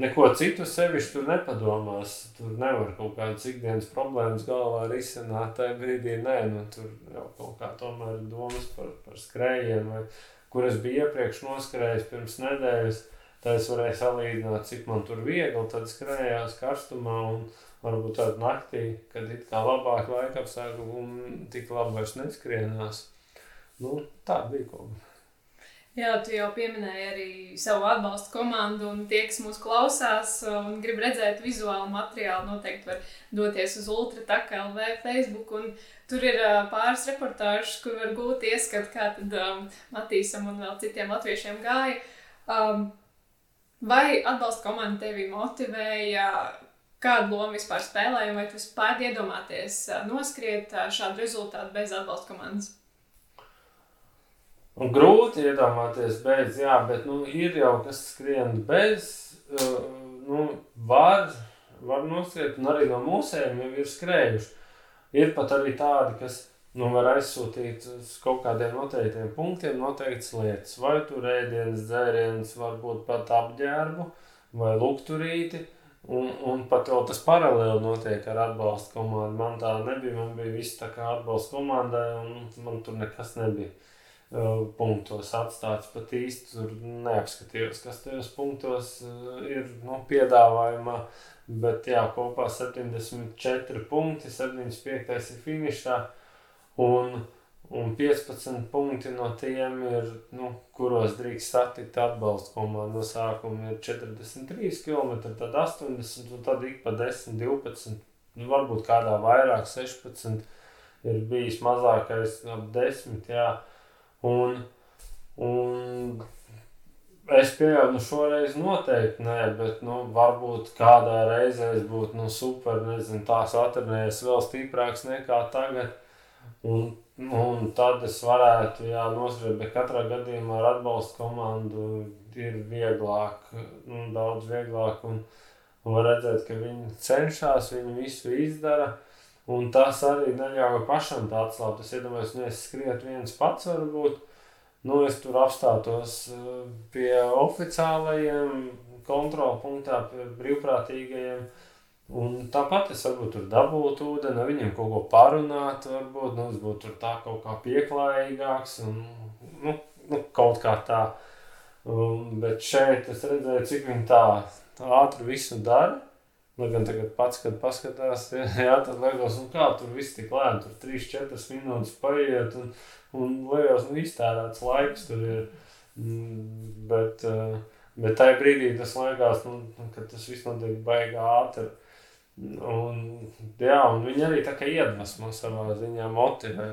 neko citu sevišķi tur nepadomās. Tur nevar kaut kādas ikdienas problēmas galvā risināt. Tajā brīdī nē, nu, tur jau kaut kā tomēr domas par, par skrējienu, vai kur es biju iepriekš noskrējis pirms nedēļas. Tad es varēju salīdzināt, cik man tur viegli tad skrējās karstumā un varbūt tādā naktī, kad it kā labāk laika apstākļi un tik labi vairs neskrienās. Nu, tā bija kaut kas. Jā, tu jau pieminēji arī savu atbalstu komandu, un tie, kas mūs klausās un grib redzēt vizuālu materiālu, noteikti var doties uz Ultrataka LV Facebook. Tur ir pāris reportāžas, kur var gūt ieskatu, kā tad um, Matīsam un vēl citiem latviešiem gāja. Um, vai atbalsta komanda tevi motivēja? Kādu lomu vispār spēlēja, vai tu spēj iedomāties noskriet šādu rezultātu bez atbalsta komandas? Un grūti iedomāties bez, jā, bet nu, ir jau kas skrien bez, uh, nu, var, var noskriet, un arī no mūsējiem jau ir skrējuši. Ir pat arī tādi, kas nu, var aizsūtīt uz kaut kādiem noteiktiem punktiem noteiktas lietas. Vai tur ēdienas, dzēriens, varbūt pat apģērbu vai lukturīti. Un, un pat vēl tas paralēli notiek ar atbalsta komandu. Man tā nebija, man bija viss tā kā atbalsta komandai, un man tur nekas nebija. Uh, punktos atstāts. Pat īsti tur neapskatījos, kas tajos punktos uh, ir nu, piedāvājumā. Bet jā, kopā 74 punkti, 75 ir finišā. Un, un 15 punkti no tiem ir, nu, kuros drīkst satikt atbalstu komandu. No sākuma ir 43 km, tad 80 un tad ik pa 10, 12, nu, varbūt kādā vairāk, 16 ir bijis mazākais ap 10. Jā. Un, un es pieņemu, nu šoreiz noteikti nē, bet nu, varbūt kādā reizē es būtu nu, super, nezinu, tās atradnējies vēl stiprāks nekā tagad. Un, un tad es varētu, jā, nosvērt, bet katrā gadījumā ar atbalstu komandu ir vieglāk, nu, daudz vieglāk, un, un var redzēt, ka viņi cenšas, viņi visu izdara, un tas arī neļauj pašam tā atslābt. Es iedomājos, nu, es skrietu viens pats varbūt, nu, es tur apstātos eh, pie oficiālajiem kontrolpunktā, pie brīvprātīgajiem, Un tāpat es varbūt tur dabūtu ūdeni, viņiem kaut ko parunāt, varbūt nu, es būtu tur tā kaut kā pieklājīgāks un nu, nu, kaut kā tā. Um, bet šeit es redzēju, cik viņi tā ātri visu dara. Lai gan tagad pats, kad paskatās, jā, jā tad liekas, un kā tur viss tik lēni, tur 3-4 minūtes paiet un, un liekas, nu iztērēts laiks tur ir. Mm, bet, uh, bet tajā brīdī tas liekas, nu, ka tas viss notiek baigā ātri. Un, jā, un viņi arī tā kā iedvesmo savā ziņā, motivē.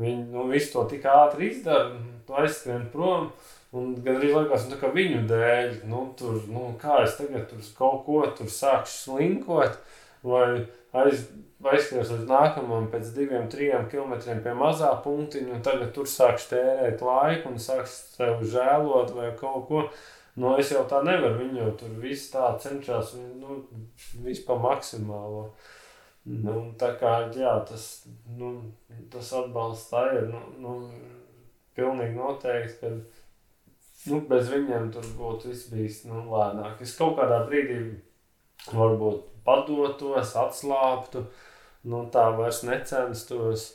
Viņi nu, visu to tik ātri izdara, aizskrien prom. Un gan arī liekas, nu, ka viņu dēļ, nu, tur, nu, kā es tagad tur kaut ko tur sākšu slinkot, vai aiz, aizskries līdz nākamajam pēc diviem, trim kilometriem pie mazā punktiņa, un tagad tur sākšu tērēt laiku un sākšu sev žēlot vai kaut ko. Nu, es jau tā nevaru. Viņi jau tur viss tā cenšas, nu, vispār maksimālo. Nu, tā kā jā, tas, nu, tas atbalsts tā ir. Nu, nu, pilnīgi noteikti, ka nu, bez viņiem tur būtu bijis nu, lēnāk. Es kaut kādā brīdī varbūt padotos, atslābtu, nu, tā vairs necenstos,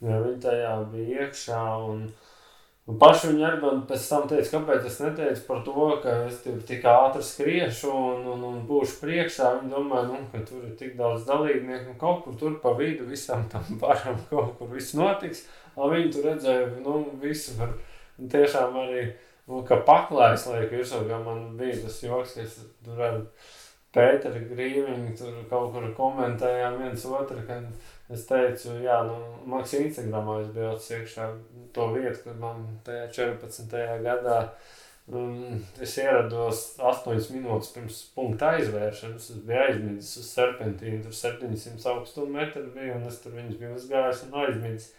jo viņi tajā bija iekšā. Un, Un paši viņi arī man pēc tam teica, kāpēc es neteicu par to, ka es tik ātri skriešu un, un, un būšu priekšā. Viņi domā, nu, ka tur ir tik daudz dalībnieku un kaut kur tur pa vidu visam tam param kaut kur viss notiks. Un viņi tur redzēja, nu, visu var tiešām arī, nu, ka paklājas liek virsū, kā man bija tas joks, ka es tur ar Pēteri Grīviņu tur kaut kur komentējām viens otru, ka Es teicu, jā, nu, Maks Instagramā es biju iekšā to vietu, kur man tajā 14. gadā um, es ierados 8 minūtes pirms punkta aizvēršanas. Es biju aizmidzis uz serpentīnu, tur 700 augstuma metru bija, un es tur viņus biju uzgājis un aizmidzis.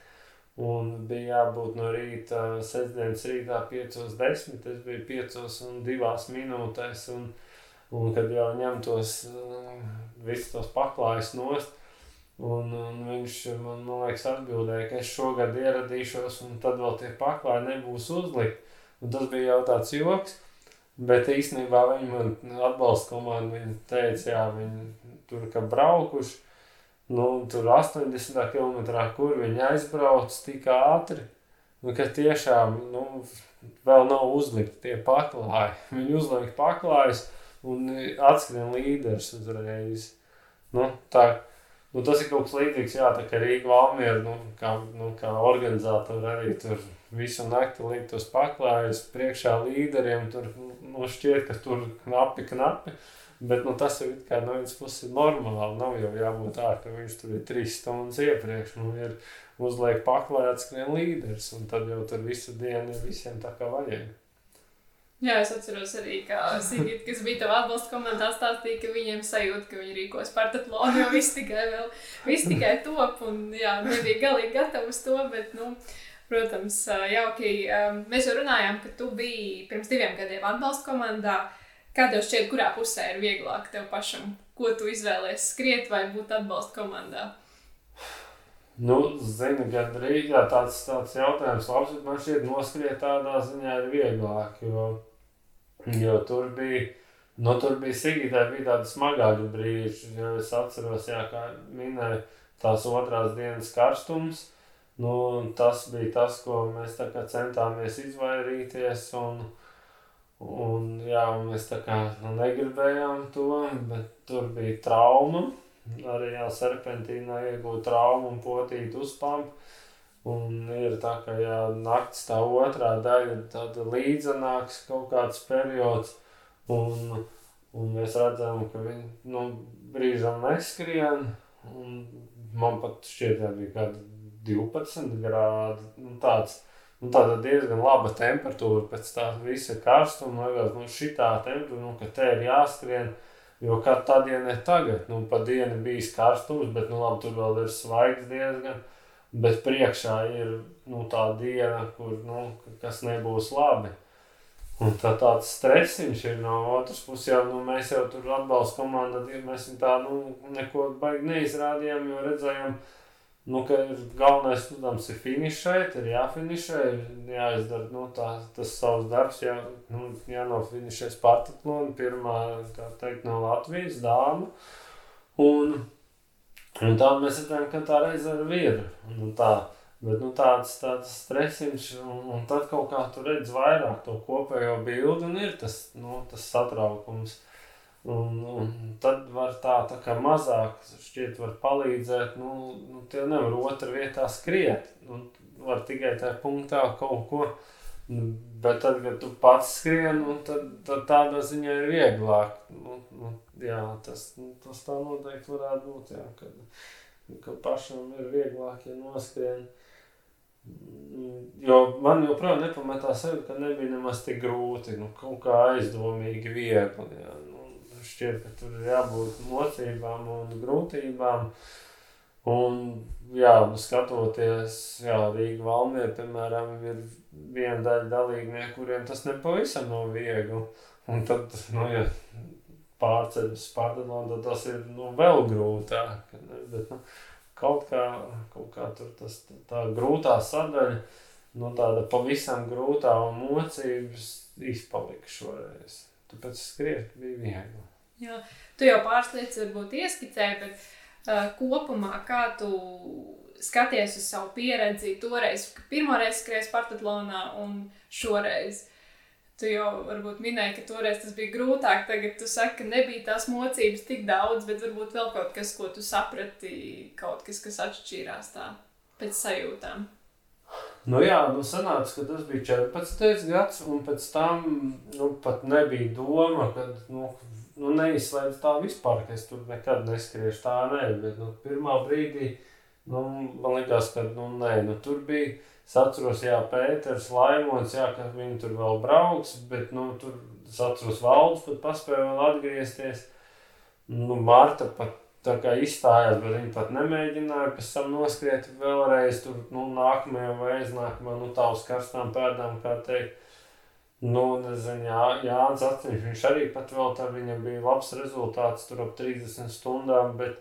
Un bija jābūt no rīta, sestdienas rītā 5.10. Es biju 5 un 2 minūtēs, un, un kad jau ņemtos uh, visus tos paklājus nost, Un, un viņš man, man liekas, atbildēja, ka es šogad ieradīšos, un tad vēl tie paklāji nebūs uzlikti. Un tas bija jau tāds joks. Bet īstenībā viņi man atbalsta komandu. Viņi teica, jā, viņi tur kā braukuši. Nu, tur 80 km, kur viņi aizbrauc tik ātri. Nu, ka tiešām nu, vēl nav uzlikti tie paklāji. Viņi uzliek paklājus un atskrien līderis uzreiz. Nu, tā, Nu, tas ir kaut kas līdzīgs, jā, tā kā Rīga Valmiera, nu, kā, nu, kā organizatori arī tur visu nakti likt tos paklājus priekšā līderiem, tur, nu, šķiet, ka tur knapi, knapi, bet, nu, tas jau kā no vienas puses ir normāli, nav jau jābūt tā, ka viņš tur ir trīs stundas iepriekš, nu, ir uzliek paklājāts skrien līderis, un tad jau tur visu dienu ir visiem tā kā vajag. Jā, es atceros arī, ka Sigita, kas bija tavā atbalsta komandā, stāstīja, ka viņiem sajūta, ka viņi rīkos partatlonu, jo viss tikai vēl, viss tikai top, un jā, nebija galīgi gatavi uz to, bet, nu, protams, jauki. Mēs jau runājām, ka tu biji pirms diviem gadiem atbalsta komandā. Kā tev šķiet, kurā pusē ir vieglāk tev pašam? Ko tu izvēlēsies, skriet vai būt atbalsta komandā? Nu, zini, gandrīz jā, tāds, tāds jautājums, labs, bet man šķiet, noskriet tādā ziņā ir vieglāk. Jo, jo tur bija, nu, tur bija Sigitai, bija tādi smagāki brīži. Jo es atceros, jā, kā minēju, tās otrās dienas karstums. Nu, tas bija tas, ko mēs centāmies izvairīties. Un, un, jā, un mēs tā kā nu, negribējām to, bet tur bija trauma arī jā, serpentīnā iegūt traumu un potīt uzpampu. Un ir tā, ka jā, naktis tā otrā daļa tāda līdzenāks kaut kāds periods. Un, un mēs redzam, ka viņi nu, brīžam neskrien. Man pat šķiet, ka bija kādi 12 grādi. Nu, tāds, nu, tāda diezgan laba temperatūra pēc tā visa karstuma. Liekas, nu, šitā temperatūra, nu, ka te ir jāskrien. Jo kā tā diena ir tagad, nu, pa dienu bijis karstums, bet, nu, labi, tur vēl ir svaigs diezgan. bet priekšā ir nu, tā diena, kur, nu, kas nebūs labi. Un tā tāds stresiņš ir no otras puses, jau nu, mēs jau tur atbalsta komandā, mēs tā, nu, neko baigi neizrādījām, jo redzējām, ka ir galvenais, protams, ir finišēt, ir jāfinišē, ir jāizdara, nu, tā, tas savs darbs, jā, nu, jānofinišē Spartaklona, pirmā, tā teikt, no Latvijas dāma. Un, un tā mēs redzējām, ka tā reize ir vīra. Un tā, Bet nu, tāds, tāds stresiņš, un, un tad kaut kā tu redz vairāk to kopējo bildi, un ir tas, nu, tas satraukums. Un, un tad var tā, tā kā mazāk šķiet, var palīdzēt. Nu, nu, tie nevar otrā vietā skriet. Nu, var tikai tajā punktā kaut ko. Nu, bet tad, kad tu pats skrien, nu, tad, tad tādā ziņā ir vieglāk. Nu, nu, jā, tas, nu, tas tā noteikti varētu būt. Jā, kad, kad pašam ir vieglāk, ja noskrien. Jo man joprojām nepamatā sevi, ka nebija nemaz tik grūti, nu, kaut kā aizdomīgi viegli. Jā. Nu, šķiet, ka tur ir jābūt mocībām un grūtībām. Un, jā, nu, skatoties, jā, Rīga Valmiera, piemēram, ir viena daļa dalībnieku, kuriem tas nepavisam nav viegli. Un tad, nu, ja pārceļas pārdalām, tad tas ir nu, vēl grūtāk. Bet, nu, kaut kā, kaut kā tur tas, tā grūtā sadaļa, nu tāda pavisam grūtā un mocības izpalika šoreiz. Tāpēc skriet bija viegli. Jā, tu jau pāris lietas varbūt ieskicēji, bet uh, kopumā kā tu skaties uz savu pieredzi toreiz, pirmoreiz skries Partatlonā un šoreiz? Tu jau varbūt minēji, ka toreiz tas bija grūtāk. Tagad tu saki, ka nebija tās mocības tik daudz, bet varbūt vēl kaut kas, ko tu saprati, kaut kas, kas atšķīrās tā pēc sajūtām. Nu jā, nu sanāca, ka tas bija 14. gads, un pēc tam nu, pat nebija doma, ka nu, nu, neizslēdz tā vispār, ka es tur nekad neskriešu tā, nē, bet nu, pirmā brīdī, nu, man likās, ka, nu, nē, nu, tur bija Es atceros, Jā, Pēters, Laimons, jā, ka viņi tur vēl brauks, bet nu, tur es atceros, Valdis pat paspēja vēl atgriezties. Nu, Marta pat tā kā izstājās, bet viņa pat nemēģināja pēc tam noskriet vēlreiz tur, nu, nākamajā vai aiznākamajā, nu, tā uz karstām pēdām, kā teikt. Nu, nezinu, jā, Jānis Atceņš, viņš arī pat vēl tā, viņam bija labs rezultāts tur ap 30 stundām, bet,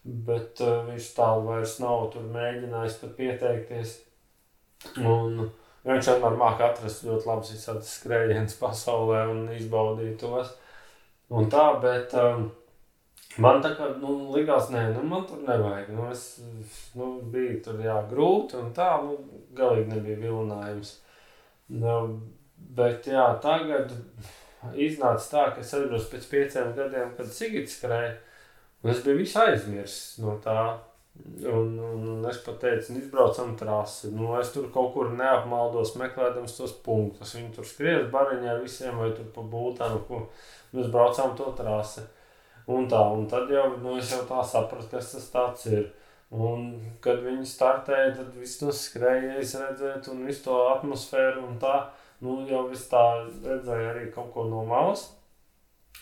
bet uh, viņš tālu vairs nav tur mēģinājis pat pieteikties. Un, viņš vienmēr māca atrast ļoti labus visādus skrējienus pasaulē un izbaudīt tos. Un tā, bet um, man tā kā nu, likās, nē, nu, man tur nevajag. Nu, es nu, biju tur jā, grūti un tā, nu, galīgi nebija vilinājums. Nu, bet jā, tagad iznāca tā, ka es atceros pēc pieciem gadiem, kad Sigits skrēja, un es biju visu aizmirsis no tā. Un, un es pat teicu, nu, izbraucam trasi. Nu, es tur kaut kur neapmaldos, meklējot tos punktus. Viņi tur skriež bariņā ar visiem, vai tur pa būtānu, ko mēs braucām to trasi. Un tā, un tad jau, nu, es jau tā sapratu, kas tas tāds ir. Un, kad viņi startēja, tad viss to skrēja, es redzēju, un visu to atmosfēru un tā, nu, jau viss tā redzēja arī kaut ko no malas.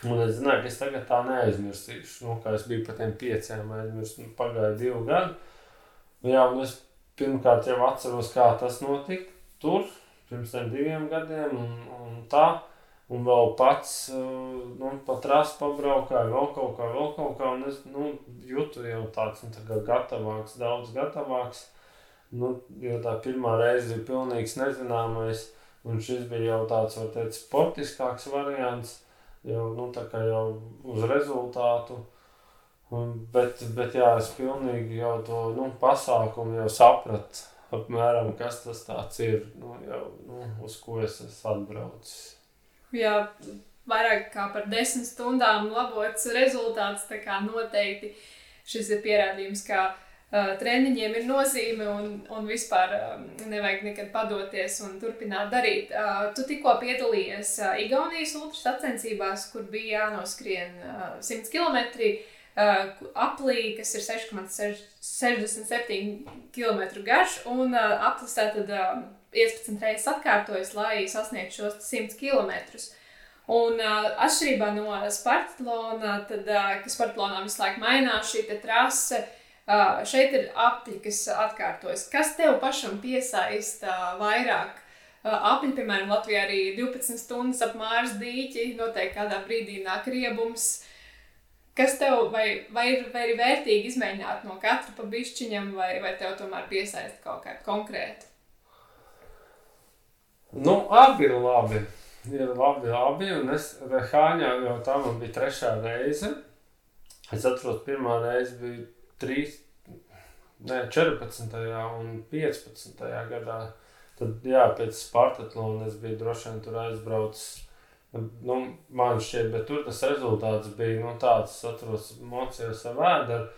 Un es zināju, ka es tagad tā neaizmirsīšu. Nu, kā es biju par tiem pieciem, aizmirsu, nu, pagāja divi gadi. Nu, jā, un es pirmkārt jau atceros, kā tas notika tur, pirms tam diviem gadiem. Un, un tā, un vēl pats nu, pat rāsts pabraukāju, vēl kaut kā, vēl kaut kā. Un es nu, jūtu jau tāds nu, tā gatavāks, daudz gatavāks. Nu, jo tā pirmā reize bija pilnīgs nezināmais, un šis bija jau tāds, var teikt, sportiskāks variants jau, nu, jau uz rezultātu. Un, bet, bet jā, es pilnīgi jau to nu, pasākumu jau sapratu, apmēram, kas tas ir, nu, jau, nu, uz ko es esmu atbraucis. Jā, vairāk kā par desmit stundām labots rezultāts, tā kā noteikti šis ir pierādījums, ka treniņiem ir nozīme un, un vispār nevajag nekad padoties un turpināt darīt. Tu tikko piedalījies Igaunijas ultras sacensībās, kur bija jānoskrien 100 km aplī, kas ir 6,67 km garš, un aplis tātad 15 reizes atkārtojas, lai sasniegtu šos 100 km. Un uh, atšķirībā no Spartatlona, tad, uh, kas Spartatlonā visu laiku mainās šī trase, uh, Uh, šeit ir apli, kas atkārtojas. Kas tev pašam piesaista vairāk? Uh, apli, piemēram, Latvijā arī 12 stundas ap māras dīķi, noteikti kādā brīdī nāk riebums. Kas tev, vai, vai, ir, vai ir vērtīgi izmēģināt no katra pa bišķiņam, vai, vai tev tomēr piesaista kaut kā konkrēta? Nu, abi ir labi. Ir labi, labi, un es Rehāņā jau tā man bija trešā reize. Es atceros, pirmā reize bija 3, ne, 14. un 15. gadā. Tad, jā, pēc Spartatlona es biju droši vien tur aizbraucis. Nu, man šķiet, bet tur tas rezultāts bija nu, tāds, es atceros, mocījos ar vēderu.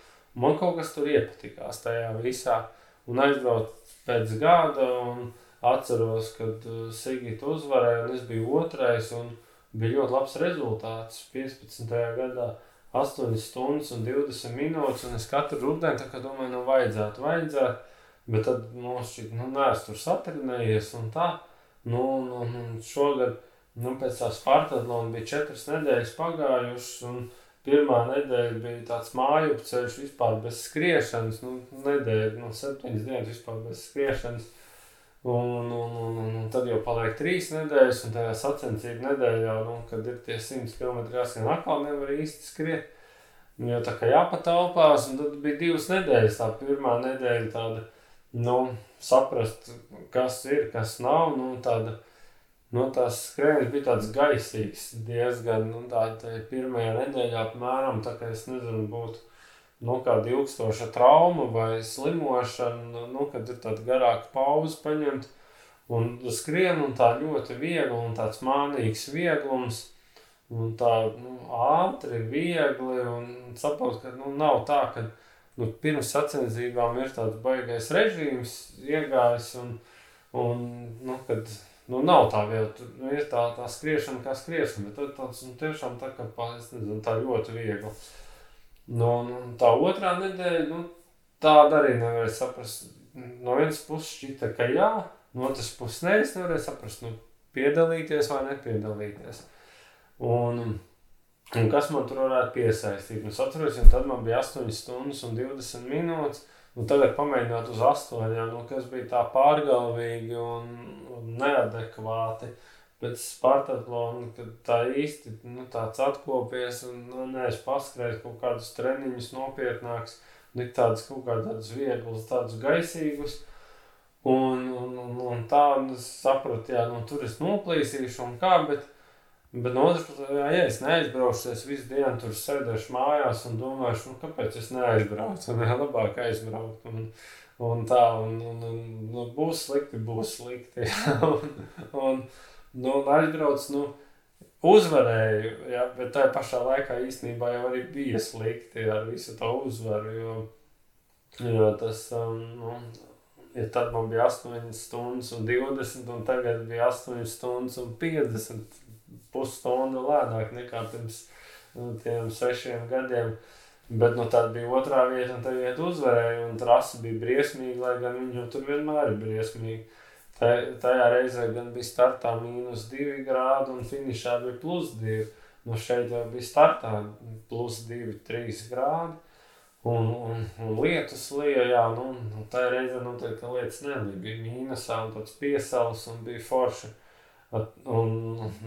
Man kaut kas tur iepatikās tajā visā. Un aizbraucu pēc gada un atceros, kad Sigita uzvarēja un es biju otrais un bija ļoti labs rezultāts 15. gadā. 8 stundas un 20 minūtes, un es katru kā domāju, nu vajadzētu, vajadzētu, bet tad, nu, šķiet, nu, neesmu tur satrinējies un tā, nu, nu, nu šogad, nu, pēc tā Spartatlona bija 4 nedēļas pagājušas, un pirmā nedēļa bija tāds māju ceļš vispār bez skriešanas, nu, nedēļa, nu, 7 dienas vispār bez skriešanas, Un, un, un, un, tad jau paliek trīs nedēļas, un tajā sacensību nedēļā, nu, kad ir tie 100 km jāskan atkal nevar īsti skriet. Nu, jo tā kā jāpatalpās, un tad bija divas nedēļas. Tā pirmā nedēļa tāda, nu, saprast, kas ir, kas nav, nu, tāda, nu, tās skrējas bija tāds gaisīgs diezgan, nu, tā, tā pirmajā nedēļā apmēram, tā kā es nezinu, būtu nu, kāda ilgstoša trauma vai slimošana, nu, kad ir tāda garāka pauze paņemt un skrien un tā ļoti viegli un tāds mānīgs vieglums. Un tā nu, ātri, viegli un saprot, ka nu, nav tā, ka nu, pirms sacensībām ir tāds baigais režīms iegājis un, un nu, kad nu, nav tā viela, tur nu, ir tā, tā skriešana kā skriešana, bet tad tāds nu, tiešām tā, ka, es nezinu, tā ļoti viegli. Nu, tā otrā nedēļa, nu, tāda arī nevarēja saprast. No vienas puses šķita, ka jā, no otras puses nē, es nevarēju saprast, nu, piedalīties vai nepiedalīties. Un, un kas man tur varētu piesaistīt? Nu, atceros, ja tad man bija 8 stundas un 20 minūtes. Nu, tagad pamēģināt uz 8, nu, kas bija tā pārgalvīgi un, un neadekvāti. Uh, pēc Spartatlona, kad tā īsti nu, tāds atkopies un nu, neesmu paskrējis kaut kādus treniņus nopietnākus, ne tādus kaut kādus vieglus, tādus gaisīgus. Un, un, un, un tā un es sapratu, jā, nu, tur es noplīsīšu un kā, bet, bet no otras puses, ja es neaizbraukšu, es visu dienu tur sēdēšu mājās un domāšu, nu, kāpēc es neaizbraucu, un jā, labāk aizbraukt. Un, un tā, un, un, un, un nu, būs slikti, būs slikti. un, un, nu, aizbrauc, nu, uzvarēju, ja, bet tajā pašā laikā īstenībā jau bija slikti ar visu to uzvaru, jo, jo tas, um, nu, ja tad man bija 8 stundas un 20, un tagad bija 8 stundas un 50 pusstundu lēnāk nekā pirms nu, tiem sešiem gadiem. Bet nu, tā bija otrā vieta, un tā vieta uzvarēja. Un trasa bija briesmīga, lai gan viņa tur vienmēr ir briesmīga. Tajā reizē gan bija startā mīnus 2 grādi un finišā bija plus 2. Nu šeit jau bija startā plus 2, 3 grādi. Un, un, un lietus lija, jā, nu, nu tā reizē noteikti, ka lietas nebija. Bija mīnusā un tāds piesals un bija forši. Un,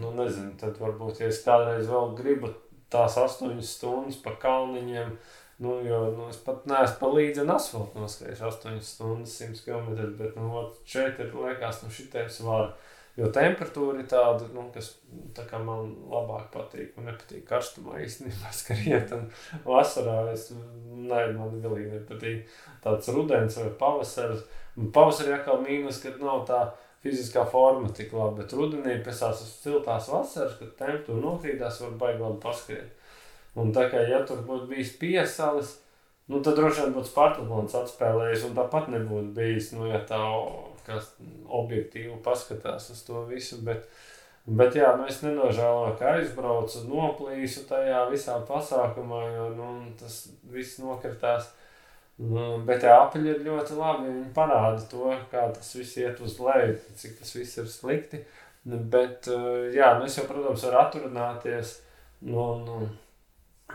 nu, nezinu, tad varbūt, ja es kādreiz vēl gribu tās astoņas stundas pa kalniņiem, uh, Nu, jo nu, es pat neesmu pa līdzi asfaltam noskrējis 8 stundas, 100 km. Bet nu, šeit ir liekas, nu, šitais var. Jo temperatūra ir tāda, nu, kas tā man labāk patīk. Man nepatīk karstumā īstenībā skriet. Vasarā es ne, man galīgi nepatīk tāds rudens vai pavasaris. Pavasarī atkal mīnus, kad nav tā fiziskā forma tik laba. Bet rudenī pēc tās siltās vasaras, kad temperatūra nokrītās, var baigi labi paskriet. Un tā kā ja tur būtu bijis piesalis, nu, tad droši vien būtu Spartaklons atspēlējis, un tāpat nebūtu bijis, nu, ja tā kas objektīvi paskatās uz to visu. Bet, bet jā, nu, es nenožēloju, ka aizbraucu, noplīsu tajā visā pasākumā, jo nu, tas viss nokritās. Nu, bet jā, apaļi ir ļoti labi. Viņi parāda to, kā tas viss iet uz leju, cik tas viss ir slikti. Bet, jā, nu, es jau, protams, varu atrunāties. Nu, nu,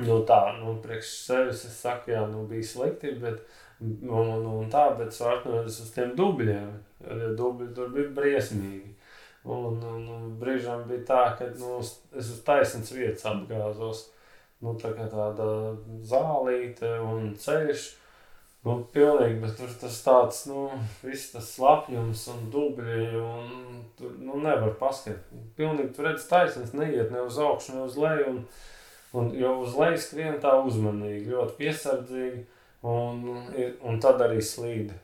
nu, tā, nu, priekš sevis es saku, jā, nu, bija slikti, bet, un, un, un tā, bet svārtnojas uz tiem dubļiem, jo dubļi tur bija briesmīgi. Un, un, un brīžām bija tā, ka nu, es uz taisnas vietas apgāzos. Nu, tā kā tāda zālīte un ceļš. Nu, pilnīgi, bet tur tas tāds, nu, viss tas slapjums un dubļi, un tur, nu, nevar paskatīt. Pilnīgi tur redz taisnas, neiet ne uz augšu, ne uz leju, un, un jo uz leju skrien tā uzmanīgi, ļoti piesardzīgi, un, un tad arī slīd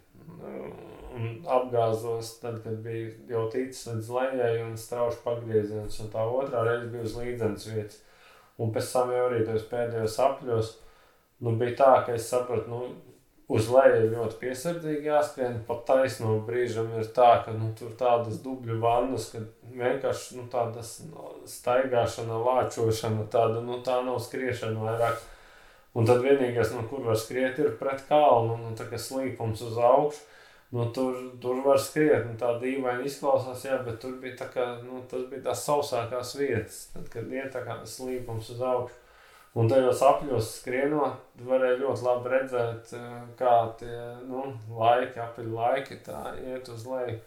un apgāzos, tad, kad bija jau ticis līdz lejai un strauši pagrieziens, un tā otrā reize bija uz līdzenas vietas. Un pēc tam jau arī tajos pēdējos apļos, nu, bija tā, ka es sapratu, nu, uz leju ir ļoti piesardzīgi jāskrien, pat taisno brīžam ir tā, ka, nu, tur tādas dubļu vannas, ka vienkārši, nu, tādas no, staigāšana, lāčošana, tāda, nu, tā nav skriešana vairāk. Un tad vienīgais, no kur var skriet, ir pret kalnu, nu, tā kā slīpums uz augšu. Nu, tur, tur var skriet, nu, tā dīvaini izklausās, jā, bet tur bija tā kā, nu, tas bija tās sausākās vietas, tad, kad iet tā kā slīpums uz augšu. Un tajos apļos skrienot, varēja ļoti labi redzēt, eh, kā tie, nu, laiki, apaļ laiki iet uz leju.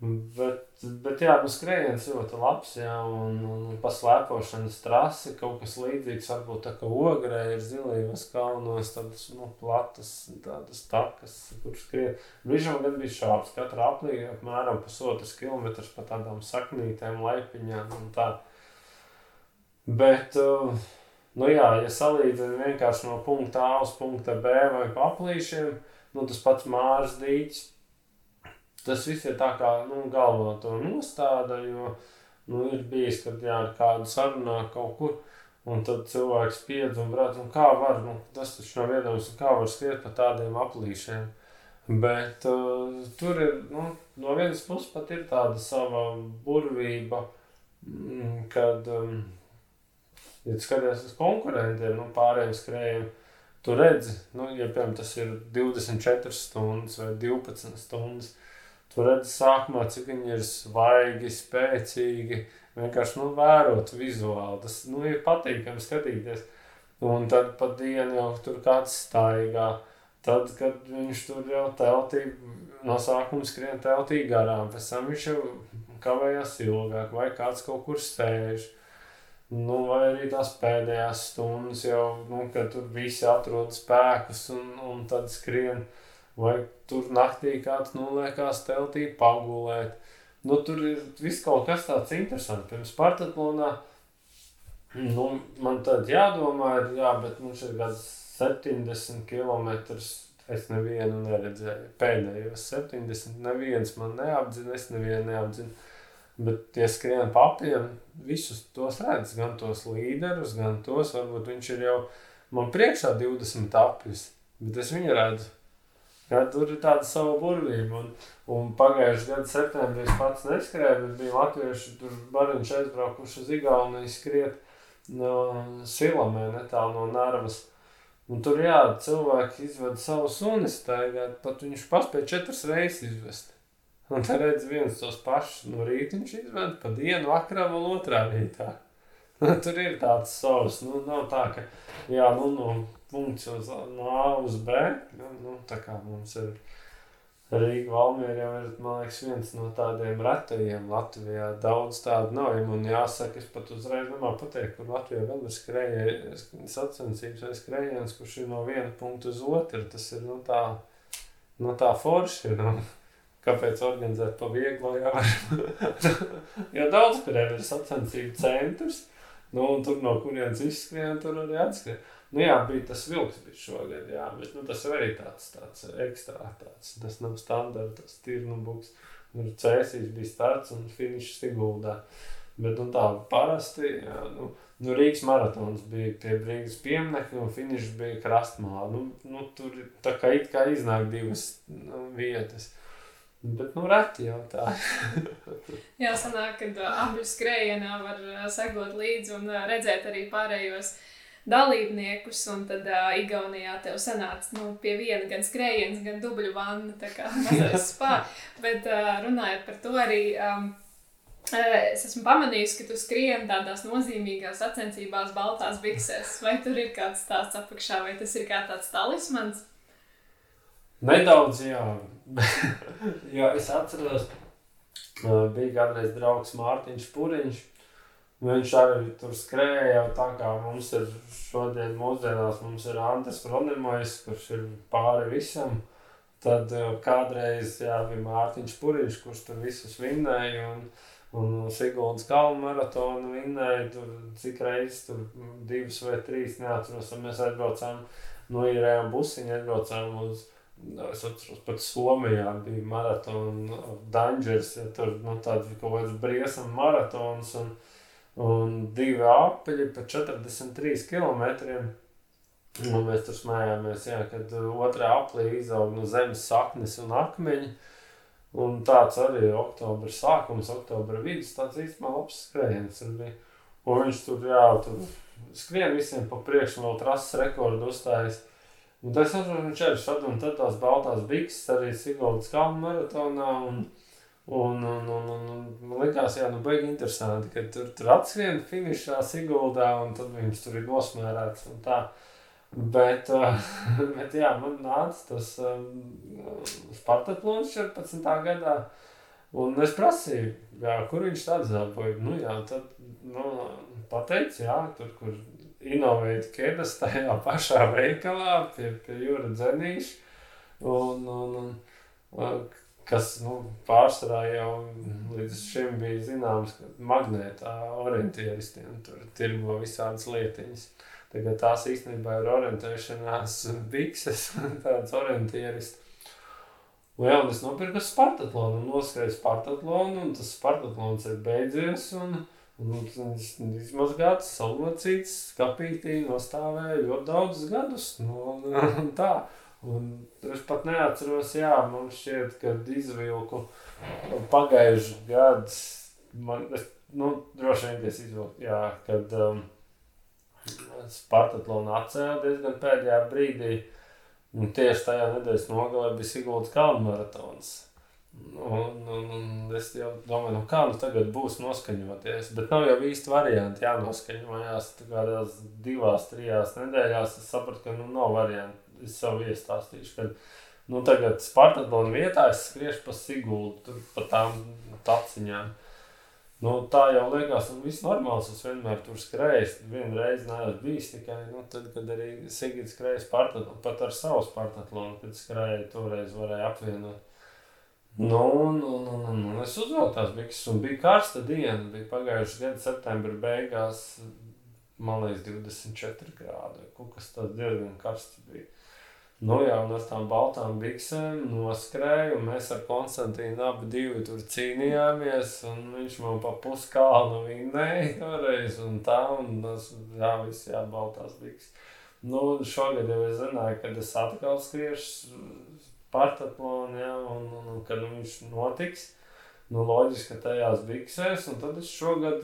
Bet, bet jā, nu skrējiens ļoti labs, jā, un, un paslēpošanas trasi, kaut kas līdzīgs, varbūt tā kā ogrē ir zilījos kalnos, tādas, nu, platas, tādas takas, kur skrien. Brīžam gan bija šāps, katra aplī apmēram pusotras kilometrs pa tādām saknītēm, laipiņām un tā. Bet, nu jā, ja salīdzina vienkārši no punkta A uz punkta B vai pa aplīšiem, nu tas pats Māras dīķis, tas viss ir tā kā nu, galvā to nostāda, jo nu, ir bijis, kad jā, ar kādu sarunā kaut kur, un tad cilvēks piedz un brāc, un kā var, nu, tas taču nav iedomājams, kā var skriet pa tādiem aplīšiem. Bet uh, tur ir, nu, no vienas puses pat ir tāda sava burvība, mm, kad, um, ja skaties uz konkurentiem, nu, pārējiem skrējiem, tu redzi, nu, ja, piemēram, tas ir 24 stundas vai 12 stundas, Tu redzi, sākumā, cik viņi ir svaigi, spēcīgi. Vienkārši nu, vērot vizuāli. Tas nu, ir patīkami skatīties. Un tad pa dienu jau tur kāds staigā. Tad, kad viņš tur jau teltī, no sākuma skrien teltī garām, pēc tam viņš jau kavējās ilgāk, vai kāds kaut kur sēž. Nu, vai arī tās pēdējās stundas jau, nu, kad tur visi atrod spēkus un, un tad skrien. Vai tur naktī kāds noliekās teltī pagulēt. Nu, tur ir viss kaut kas tāds interesants. Pirms Spartaklonā nu, man tad jādomā, ir, jā, bet mums ir kāds 70 km. Es nevienu neredzēju. Pēdējos 70. Neviens man neapzina, es nevienu neapzinu. Bet tie skrien papiem, visus tos redz, gan tos līderus, gan tos, varbūt viņš ir jau man priekšā 20 apļus, bet es viņu redzu. Jā, tur ir tāda sava burvība. Un, un pagājušajā gadā septembrī es pats neskrēju, bet bija latvieši tur bariņš aizbraukuši uz Igauniju skriet no Silamē, netālu no Nārmas. Un tur jā, cilvēki izved savu suni staigāt, pat viņš paspēja četras reizes izvest. Un te redz viens tos pašus no rīta viņš izved pa dienu, vakarā vēl otrā rītā. tur ir tāds savs, nu nav tā, ka jā, nu, nu punkts uz, no A uz B. Nu, nu, tā kā mums ir Rīga Valmiera jau ir, man liekas, viens no tādiem retajiem Latvijā. Daudz tādu nav, ja man jāsaka, es pat uzreiz nemā pateikt, kur Latvijā vēl ir skrējējis, sacensības vai skrējiens, kurš ir no viena punkta uz otru. Tas ir, nu, tā, nu, tā forši, nu. Kāpēc organizēt pa vieglo, jā. jo daudz, kur ir sacensību centrs, nu, un tur no kurienes izskrien, tur arī atskrien. Nu, jā, bija tas vilks bija šogad, jā, bet nu, tas arī tāds, tāds ekstra, tāds, tas nav standarta, tas tirnubuks. Tur cēsīs bija starts un finišs Siguldā. Bet nu, tā parasti, jā, nu, nu, Rīgas maratons bija pie Rīgas pieminiekta un finišs bija krastmalā. Nu, nu, tur tā kā it kā iznāk divas nu, vietas. Bet, nu, reti jau tā. Jā, sanāk, ka uh, abi skrējienā var uh, sekot līdzi un uh, redzēt arī pārējos uh, dalībniekus, un tad uh, Igaunijā tev sanāca nu, pie viena gan skrējiens, gan dubļu vanna, tā kā mazais spā. Bet uh, runājot par to arī. Um, Es esmu pamanījis, ka tu skrieni tādās nozīmīgās sacensībās, baltās biksēs. Vai tur ir kāds tāds apakšā, vai tas ir kā tāds talismans? Nedaudz, jā. jo es atceros, bija kādreiz draugs Mārtiņš Puriņš. Viņš arī tur skrēja, tā kā mums ir šodien, mūsdienās, mums ir Andris Kronemojs, kurš ir pāri visam. Tad kādreiz jā, bija Mārtiņš Puriņš, kurš tur visus vinnēja. Un, Un Sigūdas kalnu maratonu vinnēja tur cik reizes, tur divas vai trīs, neatceros, mēs aizbraucām, noīrējām busiņu, aizbraucām uz, es atceros, pat Somijā bija maratona Dangers, ja tur, nu, tāds kaut kāds briesam maratons, un, un divi apeļi pa 43 kilometriem. Un mēs tur smējāmies, jā, kad otrā aplī izaug no zemes saknes un akmeņi. Un tāds arī ir oktobra sākums, oktobra vidus. Tāds īstenībā labs skrējiens. Un viņš tur jā, tur skrien visiem pa priekšu, vēl trases rekordu uzstājas. Un tas ir viņš arī šad un tad tās baltās bikses arī Siguldas kalnu maratonā. Un, un, un, un, un, un likās, jā, nu baigi interesanti, ka tur, tur atskrien finišā Siguldā un tad viņš tur ir nosmērēts un tā. Bet, bet jā, man nāca tas um, Spartaklons 14. gadā. Un es prasīju, jā, kur viņš tāds dabūja. Nu, jā, tad nu, pateicu, jā, tur, kur inovēt ķēdes tajā pašā veikalā pie, pie jūra dzenīša. Un, un, un, kas nu, pārsvarā jau līdz šim bija zināms, ka magnētā orientieristiem tur tirgo visādas lietiņas. Tagad tās īstenībā ir orientēšanās bikses, tādas orientieris. Un jā, un es nopirku Spartatlonu, un noskrēju Spartatlonu, un tas Spartatlons ir beidzies, un, un, un izmazgāts, salocīts, skapītī, nostāvēja ļoti daudzus gadus, nu, un, un tā. Un es pat neatceros, jā, man šķiet, kad izvilku pagājuši gads, man, es, nu, droši vien, es izvilku, jā, kad, um, Spartatlonu atcēla diezgan pēdējā brīdī. Un tieši tajā nedēļas nogalē bija Siguldas kalnu maratons. Un, un, un es domāju, nu kā nu tagad būs noskaņoties. Bet nav jau īsti varianti jānoskaņojās. Kādās divās, trijās nedēļās es sapratu, ka nu nav varianti. Es savu iestāstīšu, ka nu, tagad Spartatlonu vietā es skriešu pa Siguldu, tur pa tām taciņām. Nu, tā jau liekas, un viss normāls. Es vienmēr tur skrēju. Vienreiz neesmu bijis tikai nu, tad, kad arī Sigits skrēja Spartatlonu, pat ar savu Spartatlonu, kad skrēja, toreiz varēja apvienot. Nu, un, un, un, un es uzvilku tās bikses, un bija karsta diena. Bija pagājušā gada septembra beigās, man liekas, 24 grādi. Kaut kas tāds diezgan karsts bija. Nu, jā, un ar tām baltām biksēm noskrēju, un mēs ar Konstantīnu abi divi tur cīnījāmies, un viņš man pa puskalnu vinnēja toreiz, un tā, un tas, jā, viss, jā, baltās bikses. Nu, šogad jau es zināju, kad es atkal skriešu partatlonu, jā, un, un, un kad viņš notiks, nu, loģiski, ka tajās biksēs, un tad es šogad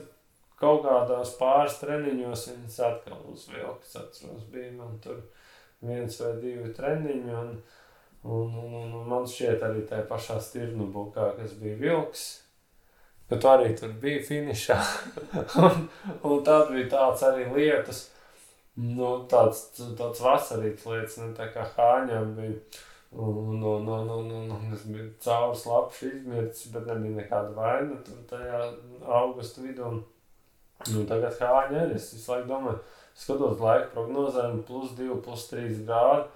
kaut kādās pāris treniņos viņas atkal uzvilku, es atceros, bija man tur viens vai divi treniņi. Un, un, un, un, un man šķiet, arī tajā pašā stirnu bukā, kas bija vilks, ka tu arī tur biji finišā. un, un tad bija tāds arī lietas, nu, tāds, tāds vasarīgs lietas, ne tā kā hāņām bija. Un, un, un, un, un, un es biju caurs labs izmircis, bet nebija nekāda vaina tur tajā augustu vidū. Un, nu, tagad hāņa arī, es visu laiku domāju, skatos laika prognozēm, plus 2, plus 3 grādi.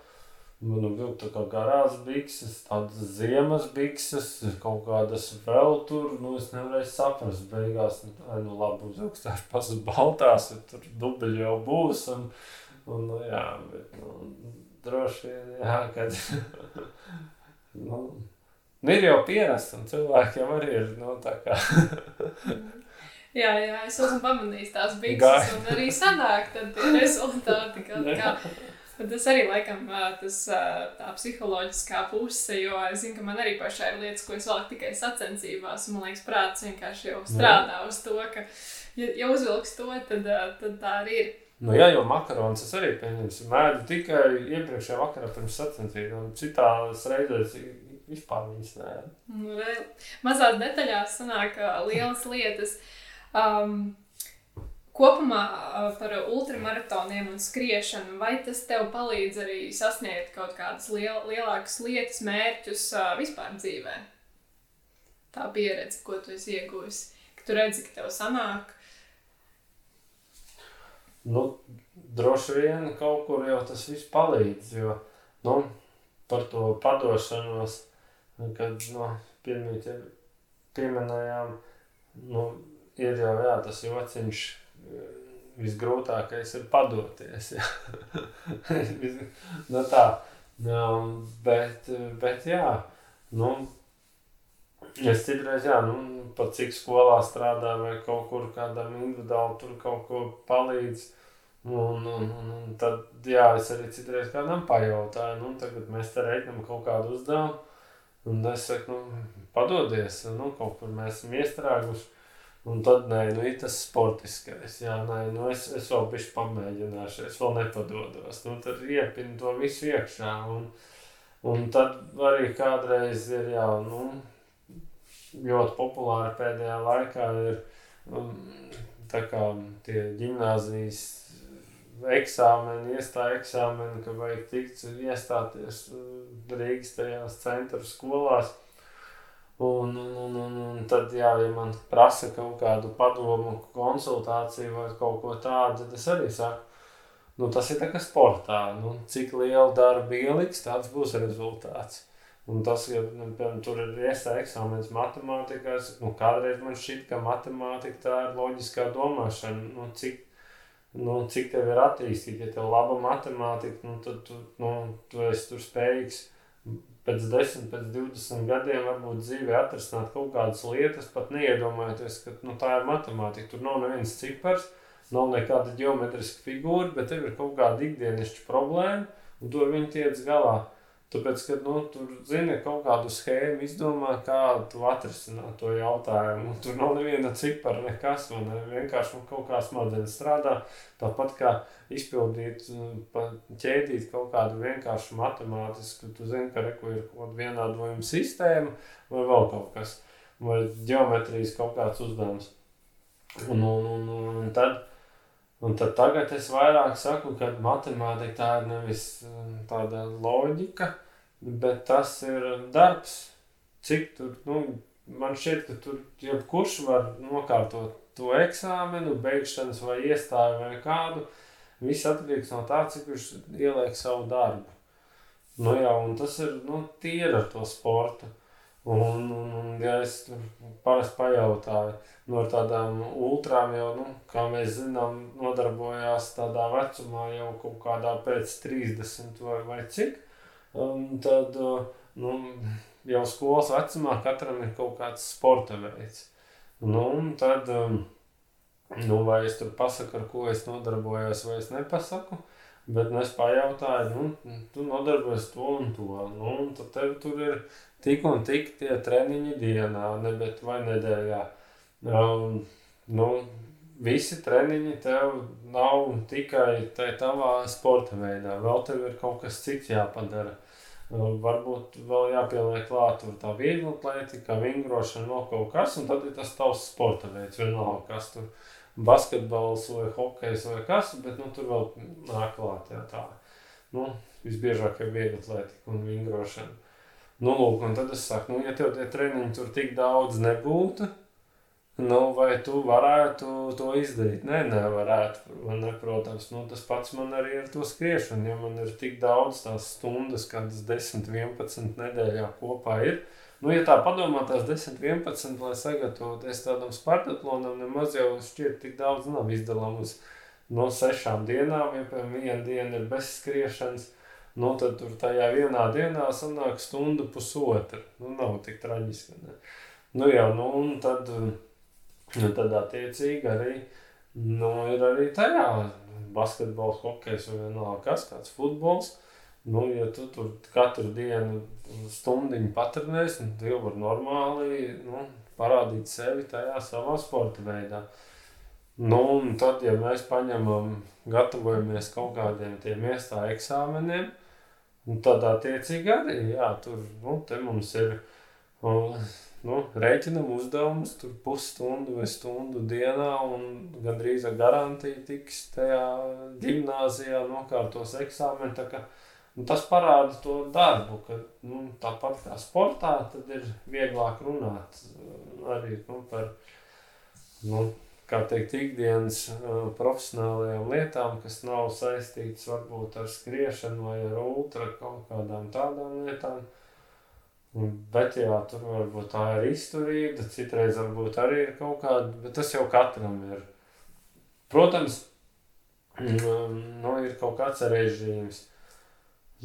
Man nu, bija tā kā garās bikses, tādas ziemas bikses, kaut kādas vēl tur, nu es nevarēju saprast beigās, nu, tā, nu labi, uzaugstāšu pasas baltās, ja tur dubeļi jau būs, un, un nu, jā, bet, nu, droši vien, jā, kad, nu, nu, ir jau pierasts, un cilvēki jau arī ir, nu, tā kā, Jā, jā, es esmu pamanījis tās bikses, un arī sanāk tad tie rezultāti. Kā, kā. Tas arī laikam tas, tā psiholoģiskā puse, jo es zinu, ka man arī pašai ir lietas, ko es vēl tikai sacensībās. Man liekas, prāts vienkārši jau strādā uz to, ka, ja, ja uzvilks to, tad, tad tā arī ir. Nu, jā, jau makaronus es arī pieņemšu. Mēģinu tikai iepriekšējā vakarā pirms sacensībām. Citās reizēs vispār viņas nē. Nu, vēl mazās detaļās sanāk lielas lietas. Um, kopumā par ultramaratoniem un skriešanu, vai tas tev palīdz arī sasniegt kaut kādas liel, lielākas lietas, mērķus vispār dzīvē? Tā pieredze, ko tu esi ieguvis, ka tu redzi, ka tev sanāk. Nu, droši vien kaut kur jau tas viss palīdz, jo, nu, par to padošanos, kad, nu, pirmīt pieminējām, nu, ir jau, jā, tas jociņš, visgrūtākais ir padoties, jā. nu tā, nu, bet, bet jā, nu, es citreiz, jā, nu, pat cik skolā strādā vai kaut kur kādam individuāli tur kaut ko palīdz, Un, un, un, un tad, jā, es arī citreiz kādam pajautāju, nu, tagad mēs te reiķinām kaut kādu uzdevumu, un es saku, nu, padodies, nu, kaut kur mēs esam iestrēguši, un tad, nē, nu, ir tas sportiskais, jā, nē, nu, es, es vēl bišķi pamēģināšu, es vēl nepadodos, nu, tad iepinu to visu iekšā, un, un tad arī kādreiz ir, jā, nu, ļoti populāri pēdējā laikā ir, um, tie ģimnāzijas eksāmeni, iestāja eksāmeni, ka vajag tikt iestāties uh, Rīgas tajās centra skolās. Un, un, un, un, un tad, jā, ja man prasa kaut kādu padomu, konsultāciju vai kaut ko tādu, tad es arī saku, nu, tas ir tā kā sportā. Nu, cik liela darba ieliks, tāds būs rezultāts. Un tas, ja nu, piemēram, tur ir iestāja eksāmenis matemātikās, nu, kādreiz man šķiet, ka matemātika tā ir loģiskā domāšana. Nu, cik nu, cik tev ir attīstīta, ja tev ir laba matemātika, nu, tad tu, nu, tu esi tur spējīgs pēc 10, pēc 20 gadiem varbūt dzīvē atrisināt kaut kādas lietas, pat neiedomājoties, ka nu, tā ir matemātika. Tur nav nevienas cipars, nav nekāda geometriska figūra, bet tev ir kaut kāda ikdienišķa problēma, un to viņi tiec galā. Tāpēc, kad nu, tur zini, kaut kādu schēmu izdomā, kā tu atrisināt to jautājumu. Tur nav neviena cipara, nekas. Man vienkārši kaut kā smadzenes strādā. Tāpat kā izpildīt, ķēdīt kaut kādu vienkāršu matemātisku, tu zini, ka reku ir kaut kāda vienādojuma sistēma vai vēl kaut kas. Vai ģeometrijas kaut kāds uzdevums. Un, un, un, un tad Un tad tagad es vairāk saku, ka matemātika tā ir nevis um, tāda loģika, bet tas ir darbs. Cik tur, nu, man šķiet, ka tur jebkurš var nokārtot to eksāmenu, beigšanas vai iestāju vai kādu. Viss atkarīgs no tā, cik viņš ieliek savu darbu. Nu jā, un tas ir, nu, tīri ar to sportu. Un, un, un ja es parasti pajautāju, no tādām ultrām jau, nu, kā mēs zinām, nodarbojās tādā vecumā jau kaut kādā pēc 30 vai, vai cik, un tad, nu, jau skolas vecumā katram ir kaut kāds sporta veids. Nu, tad, nu, vai es tur pasaku, ar ko es nodarbojos, vai es nepasaku, bet nu, es pajautāju, nu, tu nodarbojies to un to, nu, un tad tev tur ir tik un tik tie treniņi dienā, ne, vai nedēļā. Um, nu, visi treniņi tev nav tikai tavā sporta veidā. Vēl tev ir kaut kas cits jāpadara. Varbūt vēl jāpieliek klāt tā viegla atletika, vingrošana, no kaut kas, un tad ir tas tavs sporta veids. Vienalga, kas tur basketbols vai hokejs vai kas, bet nu, tur vēl nāk klāt jā, tā. Nu, visbiežāk ir viegla atletika un vingrošana. Nu, lūk, un tad es saku, nu, ja tev tie treniņi tur tik daudz nebūtu, nu, vai tu varētu to izdarīt? Nē, nevarētu. Man, protams, nu, tas pats man arī ar to skriešanu. Ja man ir tik daudz tās stundas, kādas 10, 11 nedēļā kopā ir, nu, ja tā padomā, tās 10, 11, lai sagatavoties tādam spartatlonam, nemaz jau šķiet tik daudz nav izdalāms no sešām dienām, ja, piemēram, viena diena ir bez skriešanas Nu, tad tur tajā vienā dienā sanāk stundu pusotra. Nu, nav tik traģiski. Ne? Nu, jā, nu, un tad, nu, tad attiecīgi arī nu, ir arī tajā basketbols, hokejs vai vienalga kas, kāds futbols. Nu, ja tu tur katru dienu stundiņu patrenēsi, tad jau var normāli nu, parādīt sevi tajā savā sporta veidā. Nu, un tad, ja mēs paņemam, gatavojamies kaut kādiem tiem iestāju eksāmeniem, Un tad, attiecīgi, arī jā, tur nu, mums ir nu, rēķinam uzdevumus, tur pusstundu vai stundu dienā, un gandrīz ar garantiju tiks tajā gimnāzijā nokārtos eksāmeni. Nu, tas parāda to darbu, ka nu, tāpat kā sportā, tad ir vieglāk runāt arī nu, par nu, kā teikt, ikdienas uh, profesionālajām lietām, kas nav saistītas varbūt ar skriešanu vai ar ultra kaut kādām tādām lietām. Bet jā, tur varbūt tā ir izturība, citreiz varbūt arī ir kaut kāda, bet tas jau katram ir. Protams, um, nu, ir kaut kāds režīms.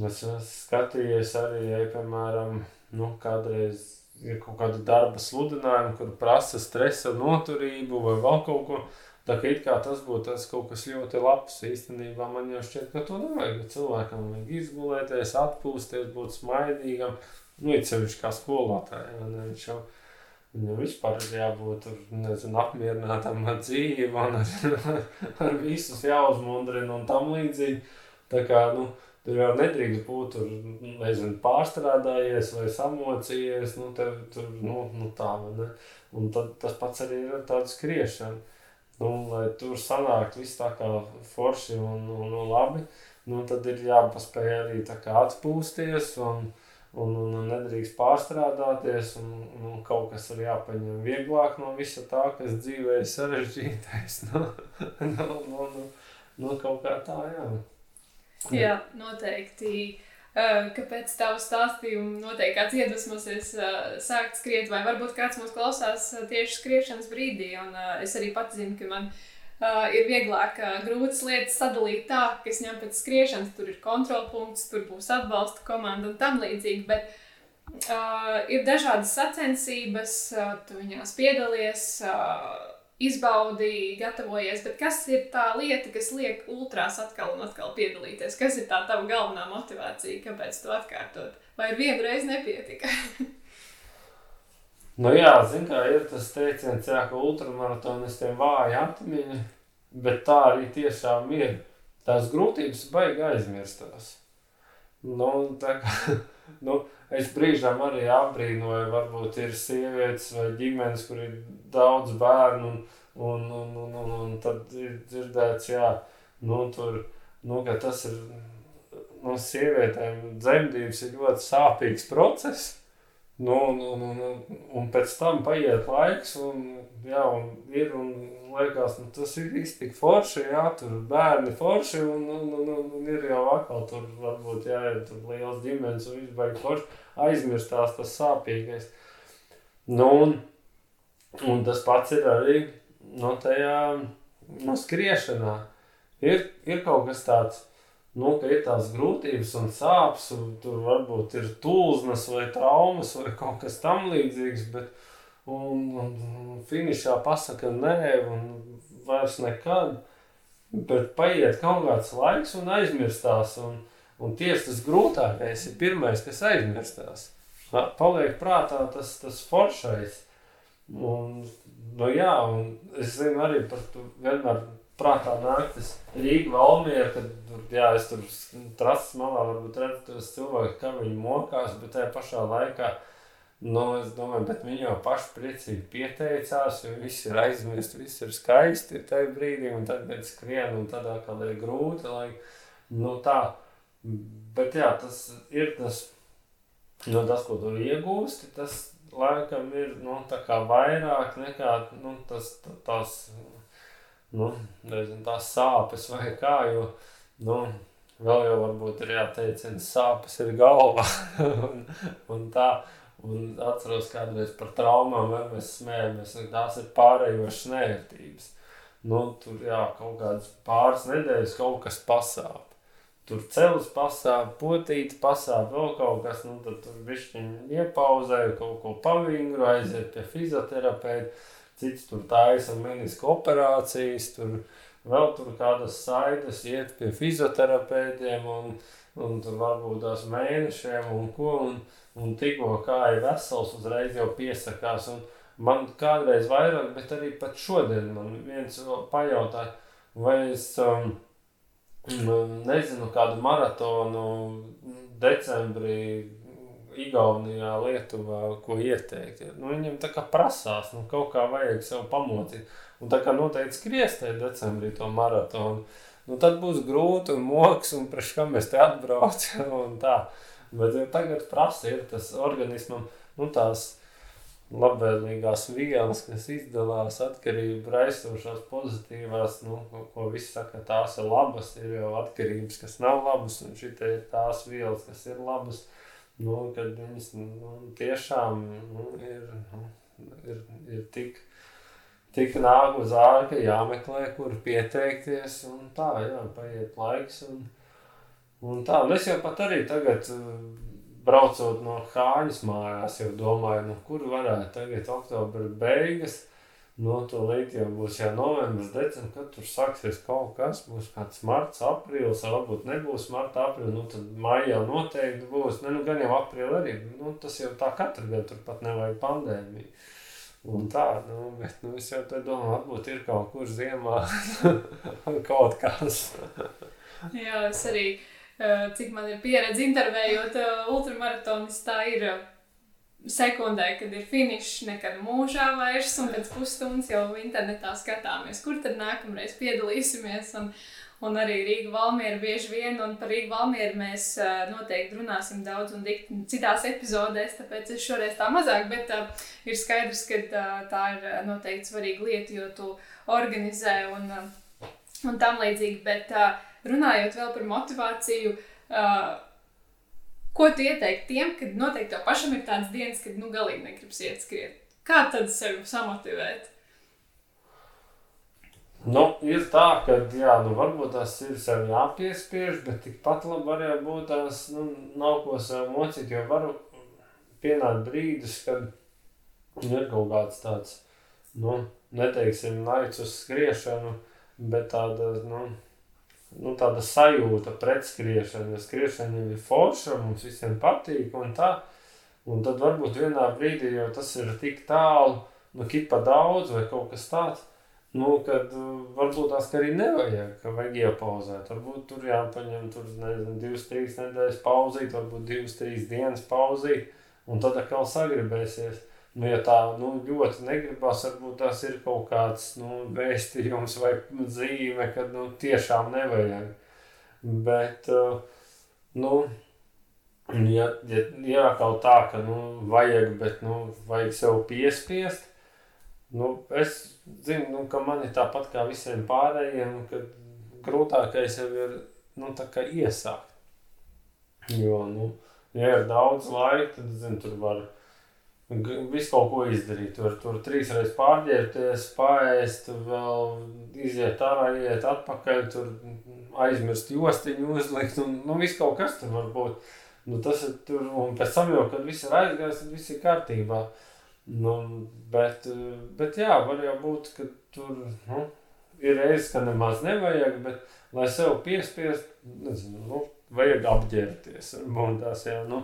Es skatījos arī, ja, piemēram, nu, kādreiz ir kaut kāda darba sludinājuma, kur prasa stresa noturību vai vēl kaut ko. Tā kā kā tas būtu tas kaut kas ļoti labs, īstenībā man jau šķiet, ka to nevajag. Cilvēkam vajag izgulēties, atpūsties, būt smaidīgam. Nu, it sevišķi kā skolotājiem. Viņš jau viņam vispār ir jābūt nezinu, apmierinātam ar dzīvi un ar, ar visus jāuzmundrina un tam līdzīgi. Tā kā, nu, Tur jau nedrīkst būt tur, nezinu, pārstrādājies vai samocījies. Nu, tev, tur, nu, nu tā? Un tad, tas pats arī ir tāda skriešana. Nu, lai tur sanāktu viss tā kā forši un, un, un labi, nu, tad ir jāpaspēj arī atpūsties un, un, un, un nedrīkst pārstrādāties. Un, un kaut kas ir jāpaņem vieglāk no visa tā, kas dzīvē ir sarežģītais. Nu, nu, nu, nu, nu, kaut kā tā, jā. Jā, noteikti. Uh, kāpēc tavu stāstījumu noteikti kāds iedvesmosies uh, sākt skriet, vai varbūt kāds mūs klausās uh, tieši skriešanas brīdī. Un, es arī pats zinu, ka man ir vieglāk grūtas lietas sadalīt tā, ka es ņemu pēc skriešanas, tur ir kontrolpunkts, tur būs atbalsta komanda un tam līdzīgi. Bet uh, ir dažādas sacensības, uh, tu viņās piedalies. Uh, izbaudīji, gatavojies, bet kas ir tā lieta, kas liek ultrās atkal un atkal piedalīties? Kas ir tā tava galvenā motivācija, kāpēc to atkārtot? Vai reize nepietika? nu jā, zin kā ir tas teiciens, jā, ka ultramaratonistiem vāja atmiņa, bet tā arī tiešām ir. Tās grūtības baigi aizmirstās. Nu, tā kā, nu, es brīžām arī apbrīnoju, varbūt ir sievietes vai ģimenes, kur ir daudz bērnu, un, un, un, un, un, un tad ir dzirdēts, jā, nu, tur, nu, ka tas ir, nu, sievietēm dzemdības ir ļoti sāpīgs process, nu, un, un, un, un pēc tam paiet laiks, un, jā, un ir, un liekas, nu, tas ir viss tik forši, jā, tur bērni forši, un, un, un, un, un ir jau atkal tur varbūt, jā, ir tur liels ģimenes un viss baigi forši, aizmirstās tas sāpīgais. Nu, un, un tas pats ir arī, no tajā, no skriešanā. Ir, ir kaut kas tāds, nu, ka ir tās grūtības un sāpes, un tur varbūt ir tūlznas vai traumas vai kaut kas tam līdzīgs, bet un, finišā pasaka nē, un vairs nekad. Bet paiet kaut kāds laiks un aizmirstās. Un, un tieši tas grūtākais ir pirmais, kas aizmirstās. Paliek prātā tas, tas foršais. Un, nu jā, un es zinu arī par to vienmēr prātā nāk tas Rīga Valmiera, kad jā, es tur trases malā varbūt redzu tos cilvēkus, kā viņi mokās, bet tajā pašā laikā Nu, es domāju, bet viņi jau paši priecīgi pieteicās, jo viss ir aizmirsts, viss ir skaisti tajā brīdī, un tad pēc skrien, un tad atkal ir grūti, lai, nu tā, bet jā, tas ir tas, nu, tas, ko tu iegūsti, tas laikam ir, nu, vairāk nekā, nu, tas, tās, nu, nezinu, tās sāpes vai kā, jo, nu, vēl jau varbūt ir jāteicina, sāpes ir galva, un, un tā, Un atceros, kādreiz par traumām mēs smējamies, ka tās ir pārējošas nērtības. Nu, tur jā, kaut kādas pāris nedēļas kaut kas pasāp. Tur ceļš pasāp, potīti pasāp, vēl kaut kas. Nu, tad tur višķiņi iepauzē, kaut ko pavingru, aiziet pie fizioterapeita. Cits tur taisa menisku operācijas, tur vēl tur kādas saites iet pie fizioterapeitiem un, un tur varbūt tās mēnešiem un ko. Un, un tikko kā ir vesels, uzreiz jau piesakās. Un man kādreiz vairāk, bet arī pat šodien man viens pajautāja, vai es um, mm, nezinu, kādu maratonu decembrī Igaunijā, Lietuvā, ko ieteikt. Nu, viņam tā kā prasās, nu, kaut kā vajag sev pamocīt. Un tā kā noteikti skriestē decembrī to maratonu, nu, tad būs grūti un moks, un priekš kā mēs te atbraucam un tā. Bet tagad prasa ir tas organismam, nu, tās labvēlīgās vielas, kas izdalās atkarību raisošās pozitīvās, nu, ko visi saka, tās ir labas, ir jau atkarības, kas nav labas, un šitie ir tās vielas, kas ir labas, nu, kad viņas nu, tiešām nu, ir, nu, ir, ir tik, tik nāk uz ārā, ka jāmeklē, kur pieteikties, un tā, jā, paiet laiks, un, un tā, un es jau pat arī tagad braucot no Hāņas mājās, jau domāju, nu, kur varētu tagad oktobra beigas. Nu, to līdz jau būs jau novembris, decembris, kad tur sāksies kaut kas. Būs kāds marts, aprīlis, varbūt nebūs marta, aprīlis. Nu, tad maijā noteikti būs. Ne, nu, gan jau aprīlis arī. Nu, tas jau tā katru gadu turpat nevajag pandēmiju. Un tā, nu, bet nu, es jau te domāju, varbūt ir kaut kur ziemā kaut kas. Jā, es arī. Eh, cik man ir pieredze intervējot eh, ultramaratonus, tā ir eh, sekundē, kad ir finišs, nekad mūžā vairs, un pēc pusstundas jau internetā skatāmies, kur tad nākamreiz piedalīsimies. Un, un arī Rīga Valmiera bieži vien, un par Rīgu Valmieru mēs noteikti runāsim daudz un dikti citās epizodēs, tāpēc es šoreiz tā mazāk, bet uh, ir skaidrs, ka uh, tā ir noteikti svarīga lieta, jo tu organizē un, un tam līdzīgi, bet uh, runājot vēl par motivāciju, uh, ko tu ieteiktu tiem, kad noteikti tev pašam ir tādas dienas, kad nu galīgi negribas iet skriet? Kā tad sevi samotivēt? Nu, ir tā, ka jā, nu, varbūt tas ir sev jāpiespiež, bet tikpat labi var būt tās, nu, nav ko sev mocīt, jo varu pienākt brīdis, kad ir kaut kāds tāds, nu, neteiksim, naids uz skriešanu, bet tāda, nu, nu, tāda sajūta pret skriešanu. Ja skriešana ir forša, mums visiem patīk un tā. Un tad varbūt vienā brīdī, jo tas ir tik tālu, nu, kipa daudz vai kaut kas tāds, nu, kad uh, varbūt tās arī nevajag, ka vajag iepauzēt. Varbūt tur jāpaņem tur, nezinu, divas, trīs nedēļas pauzīt, varbūt divas, trīs dienas pauzīt, un tad atkal sagribēsies. Nu, ja tā nu, ļoti negribas, varbūt tas ir kaut kāds nu, vēstījums vai zīme, ka nu, tiešām nevajag. Bet, uh, nu, ja, ja, ja kaut tā, ka nu, vajag, bet nu, vajag sev piespiest, nu, es zinu, nu, ka man ir tāpat kā visiem pārējiem, ka grūtākais jau ir nu, iesākt. Jo, nu, ja ir daudz laika, tad, zinu, tur var Visu kaut ko izdarīt. Tur, tur trīs reizes pārģērbties, pāriest, vēl iziet ārā, iet atpakaļ, tur aizmirst jostiņu, uzlikt. Un, nu, viss kaut kas tur var būt. Nu, tas ir tur, un pēc tam jau, kad viss ir aizgājis, tad viss ir kārtībā. Nu, bet, bet jā, var jau būt, ka tur nu, ir reizes, ka nemaz nevajag, bet lai sev piespiest, nezinu, nu, vajag apģērbties. Tās jau, nu,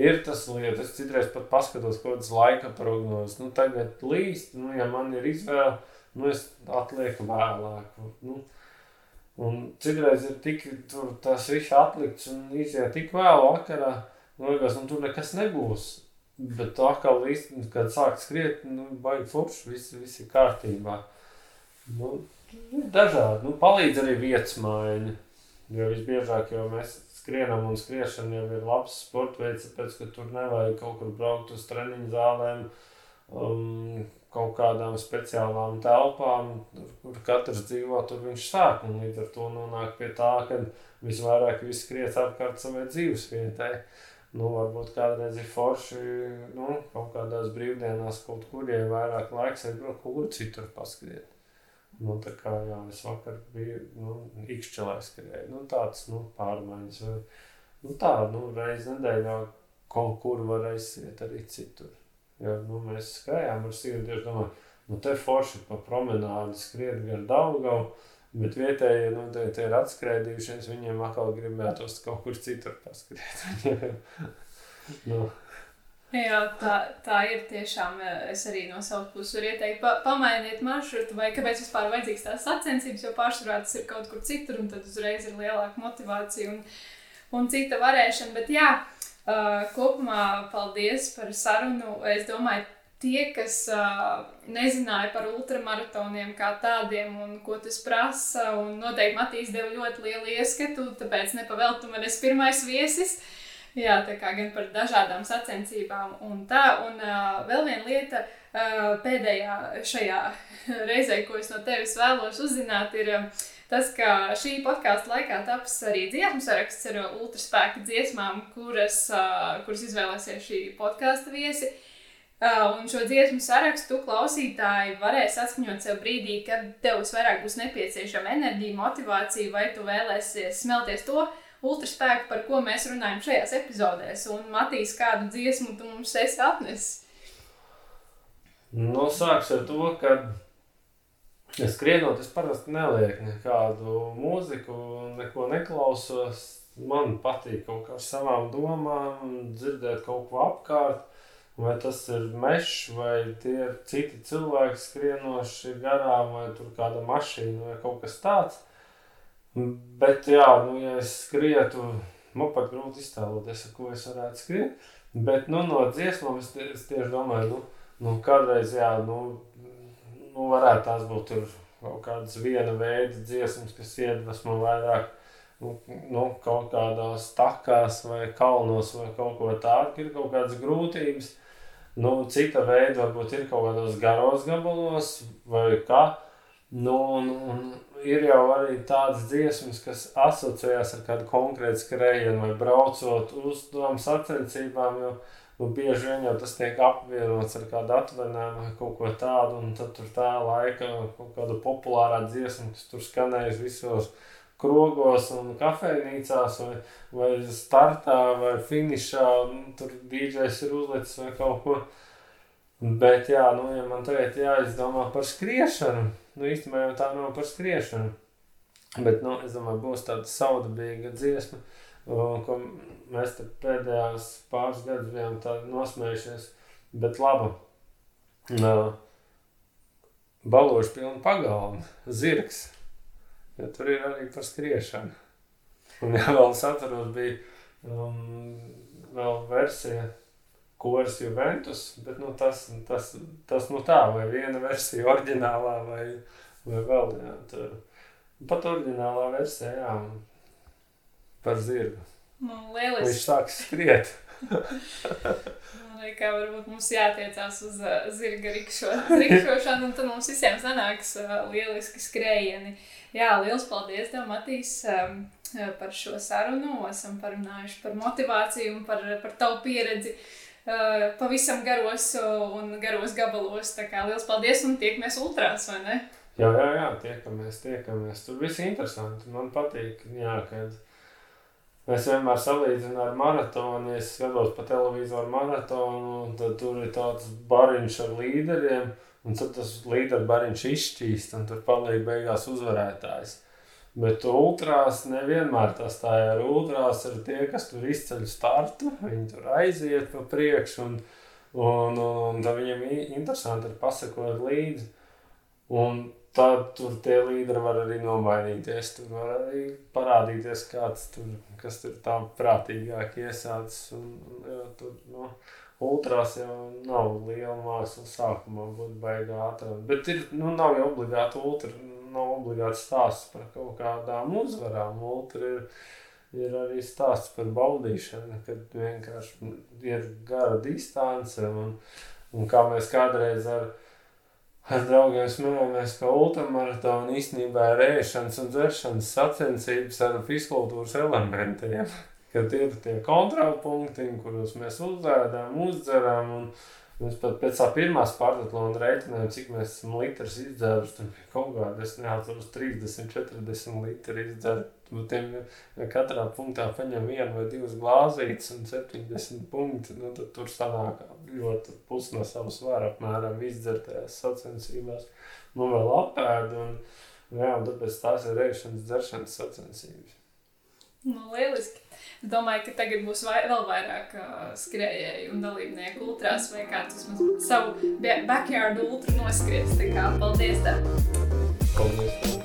ir tas lietas. Es citreiz pat paskatos kaut kādas laika prognozes. Nu, tagad līst, nu, ja man ir izvēle, nu, es atlieku vēlāk. Nu, un citreiz ir tik, tur tas viss atlikts un iziet tik vēl vakarā, nu, liekas, nu, tur nekas nebūs. Bet tā kā līst, kad sāk skriet, nu, baigi forši, viss, viss ir kārtībā. Nu, dažādi, nu, palīdz arī vietas maiņa. Jo visbiežāk jau mēs skrienam un skriešana jau ir labs sports veids, tāpēc, ka tur nevajag kaut kur braukt uz treniņu zālēm, um, kaut kādām speciālām telpām, kur katrs dzīvo, tur viņš sāk. Un līdz ar to nonāk pie tā, ka visvairāk viss skriet apkārt savai dzīvesvietai. Nu, varbūt kādreiz ir forši nu, kaut kādās brīvdienās, kaut kur, ja ir vairāk laiks, vai kaut kur citur paskriet. Nu, tā kā jā, es vakar biju nu, ikšķelē skrēju. Nu, tāds nu, pārmaiņas. Vai, nu, tā, nu, reiz nedēļā kaut kur var aiziet arī citur. Jo, nu, mēs skrējām ar sievieti, domāju, nu, te forši pa promenādi skriet gar Daugavu, bet vietējie, nu, tie, tie ir atskrēdījušies, viņiem atkal gribētos kaut kur citur paskriet. nu. Jā, tā, tā ir tiešām. Es arī no savas puses varu ieteikt, pa, pamainiet maršrutu, vai kāpēc vispār vajadzīgs tās sacensības, jo pārsvarā tas ir kaut kur citur, un tad uzreiz ir lielāka motivācija un, un cita varēšana. Bet jā, uh, kopumā paldies par sarunu. Es domāju, tie, kas uh, nezināja par ultramaratoniem kā tādiem un ko tas prasa, un noteikti Matīs deva ļoti lielu ieskatu, tāpēc nepavēltu man es pirmais viesis. Jā, tā kā gan par dažādām sacensībām un tā. Un uh, vēl viena lieta, uh, pēdējā šajā reizē, ko es no tevis vēlos uzzināt, ir uh, tas, ka šī podkāstu laikā taps arī dziesmu saraksts ar ultraspēka dziesmām, kuras, uh, kuras izvēlēsies šī podkāstu viesi. Uh, un šo dziesmu sarakstu klausītāji varēs atskaņot sev brīdī, kad tev visvairāk būs nepieciešama enerģija, motivācija, vai tu vēlēsies smelties to, uh, ultraspēku, par ko mēs runājam šajās epizodēs. Un Matīs, kādu dziesmu tu mums esi atnesis? Nu, sāks ar to, ka es skrienot, es parasti nelieku nekādu mūziku, neko neklausos. Man patīk kaut kā ar savām domām, dzirdēt kaut ko apkārt. Vai tas ir mežs, vai tie ir citi cilvēki skrienoši garām, vai tur kāda mašīna, vai kaut kas tāds. Bet, jā, nu, ja es skrietu, man pat grūti iztēloties, ko es varētu skriet. Bet, nu, no dziesmām es, es tieši domāju, nu, nu kādreiz, jā, nu, nu, varētu tās būt tur kaut kādas viena veida dziesmas, kas iedvesmo vairāk, nu, nu, kaut kādās takās vai kalnos vai kaut ko tādu, ir kaut kādas grūtības. Nu, cita veida varbūt ir kaut kādos garos gabalos vai kā. Nu, un, un, ir jau arī tādas dziesmas, kas asociējas ar kādu konkrētu skrējienu vai braucot uz tām sacensībām. Jo, nu, bieži vien jau tas tiek apvienots ar kādu atvainājumu vai kaut ko tādu, un tad tur tā laika kaut kāda populārā dziesma, kas tur skanējas visos krogos un kafejnīcās, vai, vai startā, vai finišā, nu, tur dīdžers ir uzlicis vai kaut ko. Bet, jā, nu, ja man tagad jāizdomā par skriešanu, nu, īstenībā jau tā nav par skriešanu. Bet, nu, es domāju, būs tāda saudabīga dziesma, ko mēs pēdējās pāris gadus bijām nosmējušies. Bet laba. Baloši pilna pagalma, zirgs. Ja tur ir arī par skriešanu. Un jā, vēl es atceros, bija um, vēl versija Kors Juventus, bet nu, tas, tas, tas nu tā, vai viena versija oriģinālā, vai, vai vēl, jā, tur. Pat oriģinālā versija, jā, par zirgu. Nu, lieliski. Viņš sāk skriet. Man kā varbūt mums jātiecās uz uh, zirga rikšo, rikšošanu, un tad mums visiem sanāks uh, lieliski skrējieni. Jā, liels paldies tev, Matīs, um, par šo sarunu. Esam parunājuši par motivāciju un par, par tavu pieredzi. Uh, uh, pavisam garos un garos gabalos. Tā kā liels paldies un tiekamies ultrās, vai ne? Jā, jā, jā, tiekamies, tiekamies. Tur viss ir interesanti. Man patīk, jā, kad es vienmēr salīdzinu ar maratonu. Es skatos pa televizoru maratonu, tad tur ir tāds bariņš ar līderiem. Un tad tas līderu bariņš izšķīst, un tur paliek beigās uzvarētājs. Bet ultrās nevienmēr tas tā ir. Ultrās ir tie, kas tur izceļ startu, viņi tur aiziet pa priekšu, un, un, un, un tad viņiem interesanti ir pasakot līdzi. Un tad tur tie līderi var arī nomainīties. Tur var arī parādīties kāds tur, kas tur tā prātīgāk iesācis. Un, jā, tur, no, Ultrās jau nav liela māksla sākumā, būtu baigā ātrāk. Bet ir, nu, nav jau obligāti ultra nav obligāti stāsts par kaut kādām uzvarām. Ultra ir, ir arī stāsts par baudīšanu, kad vienkārši ir gara distance. Un, un kā mēs kādreiz ar, ar draugiem smējamies, ka ultramaratona īstenībā ir ēšanas un dzeršanas sacensības ar fiskultūras elementiem. Kad ir tie kontrapunkti, kurus mēs uzēdam, uzdzeram. Un, Mēs pat pēc tā pirmā spārtatlona rēķinājām, cik mēs esam litrus izdzēruši. Tur bija kaut kāda, es neatceros, 30, 40 litri izdzērt. Tiem katrā punktā paņem vienu vai divas glāzītes un 70 punkti. Nu, tad tur sanāk ļoti pus no savas svara apmēram izdzertajās sacensībās. Nu, vēl apēd un, jā, un tāpēc tās ir rēšanas dzeršanas sacensības. Nu, lieliski. Es domāju, ka tagad būs vai, vēl vairāk uh, skrejēju un dalībnieku ultrās, vai kāds vismaz savu backyard ultra noskries. Tā kā paldies tev! Paldies!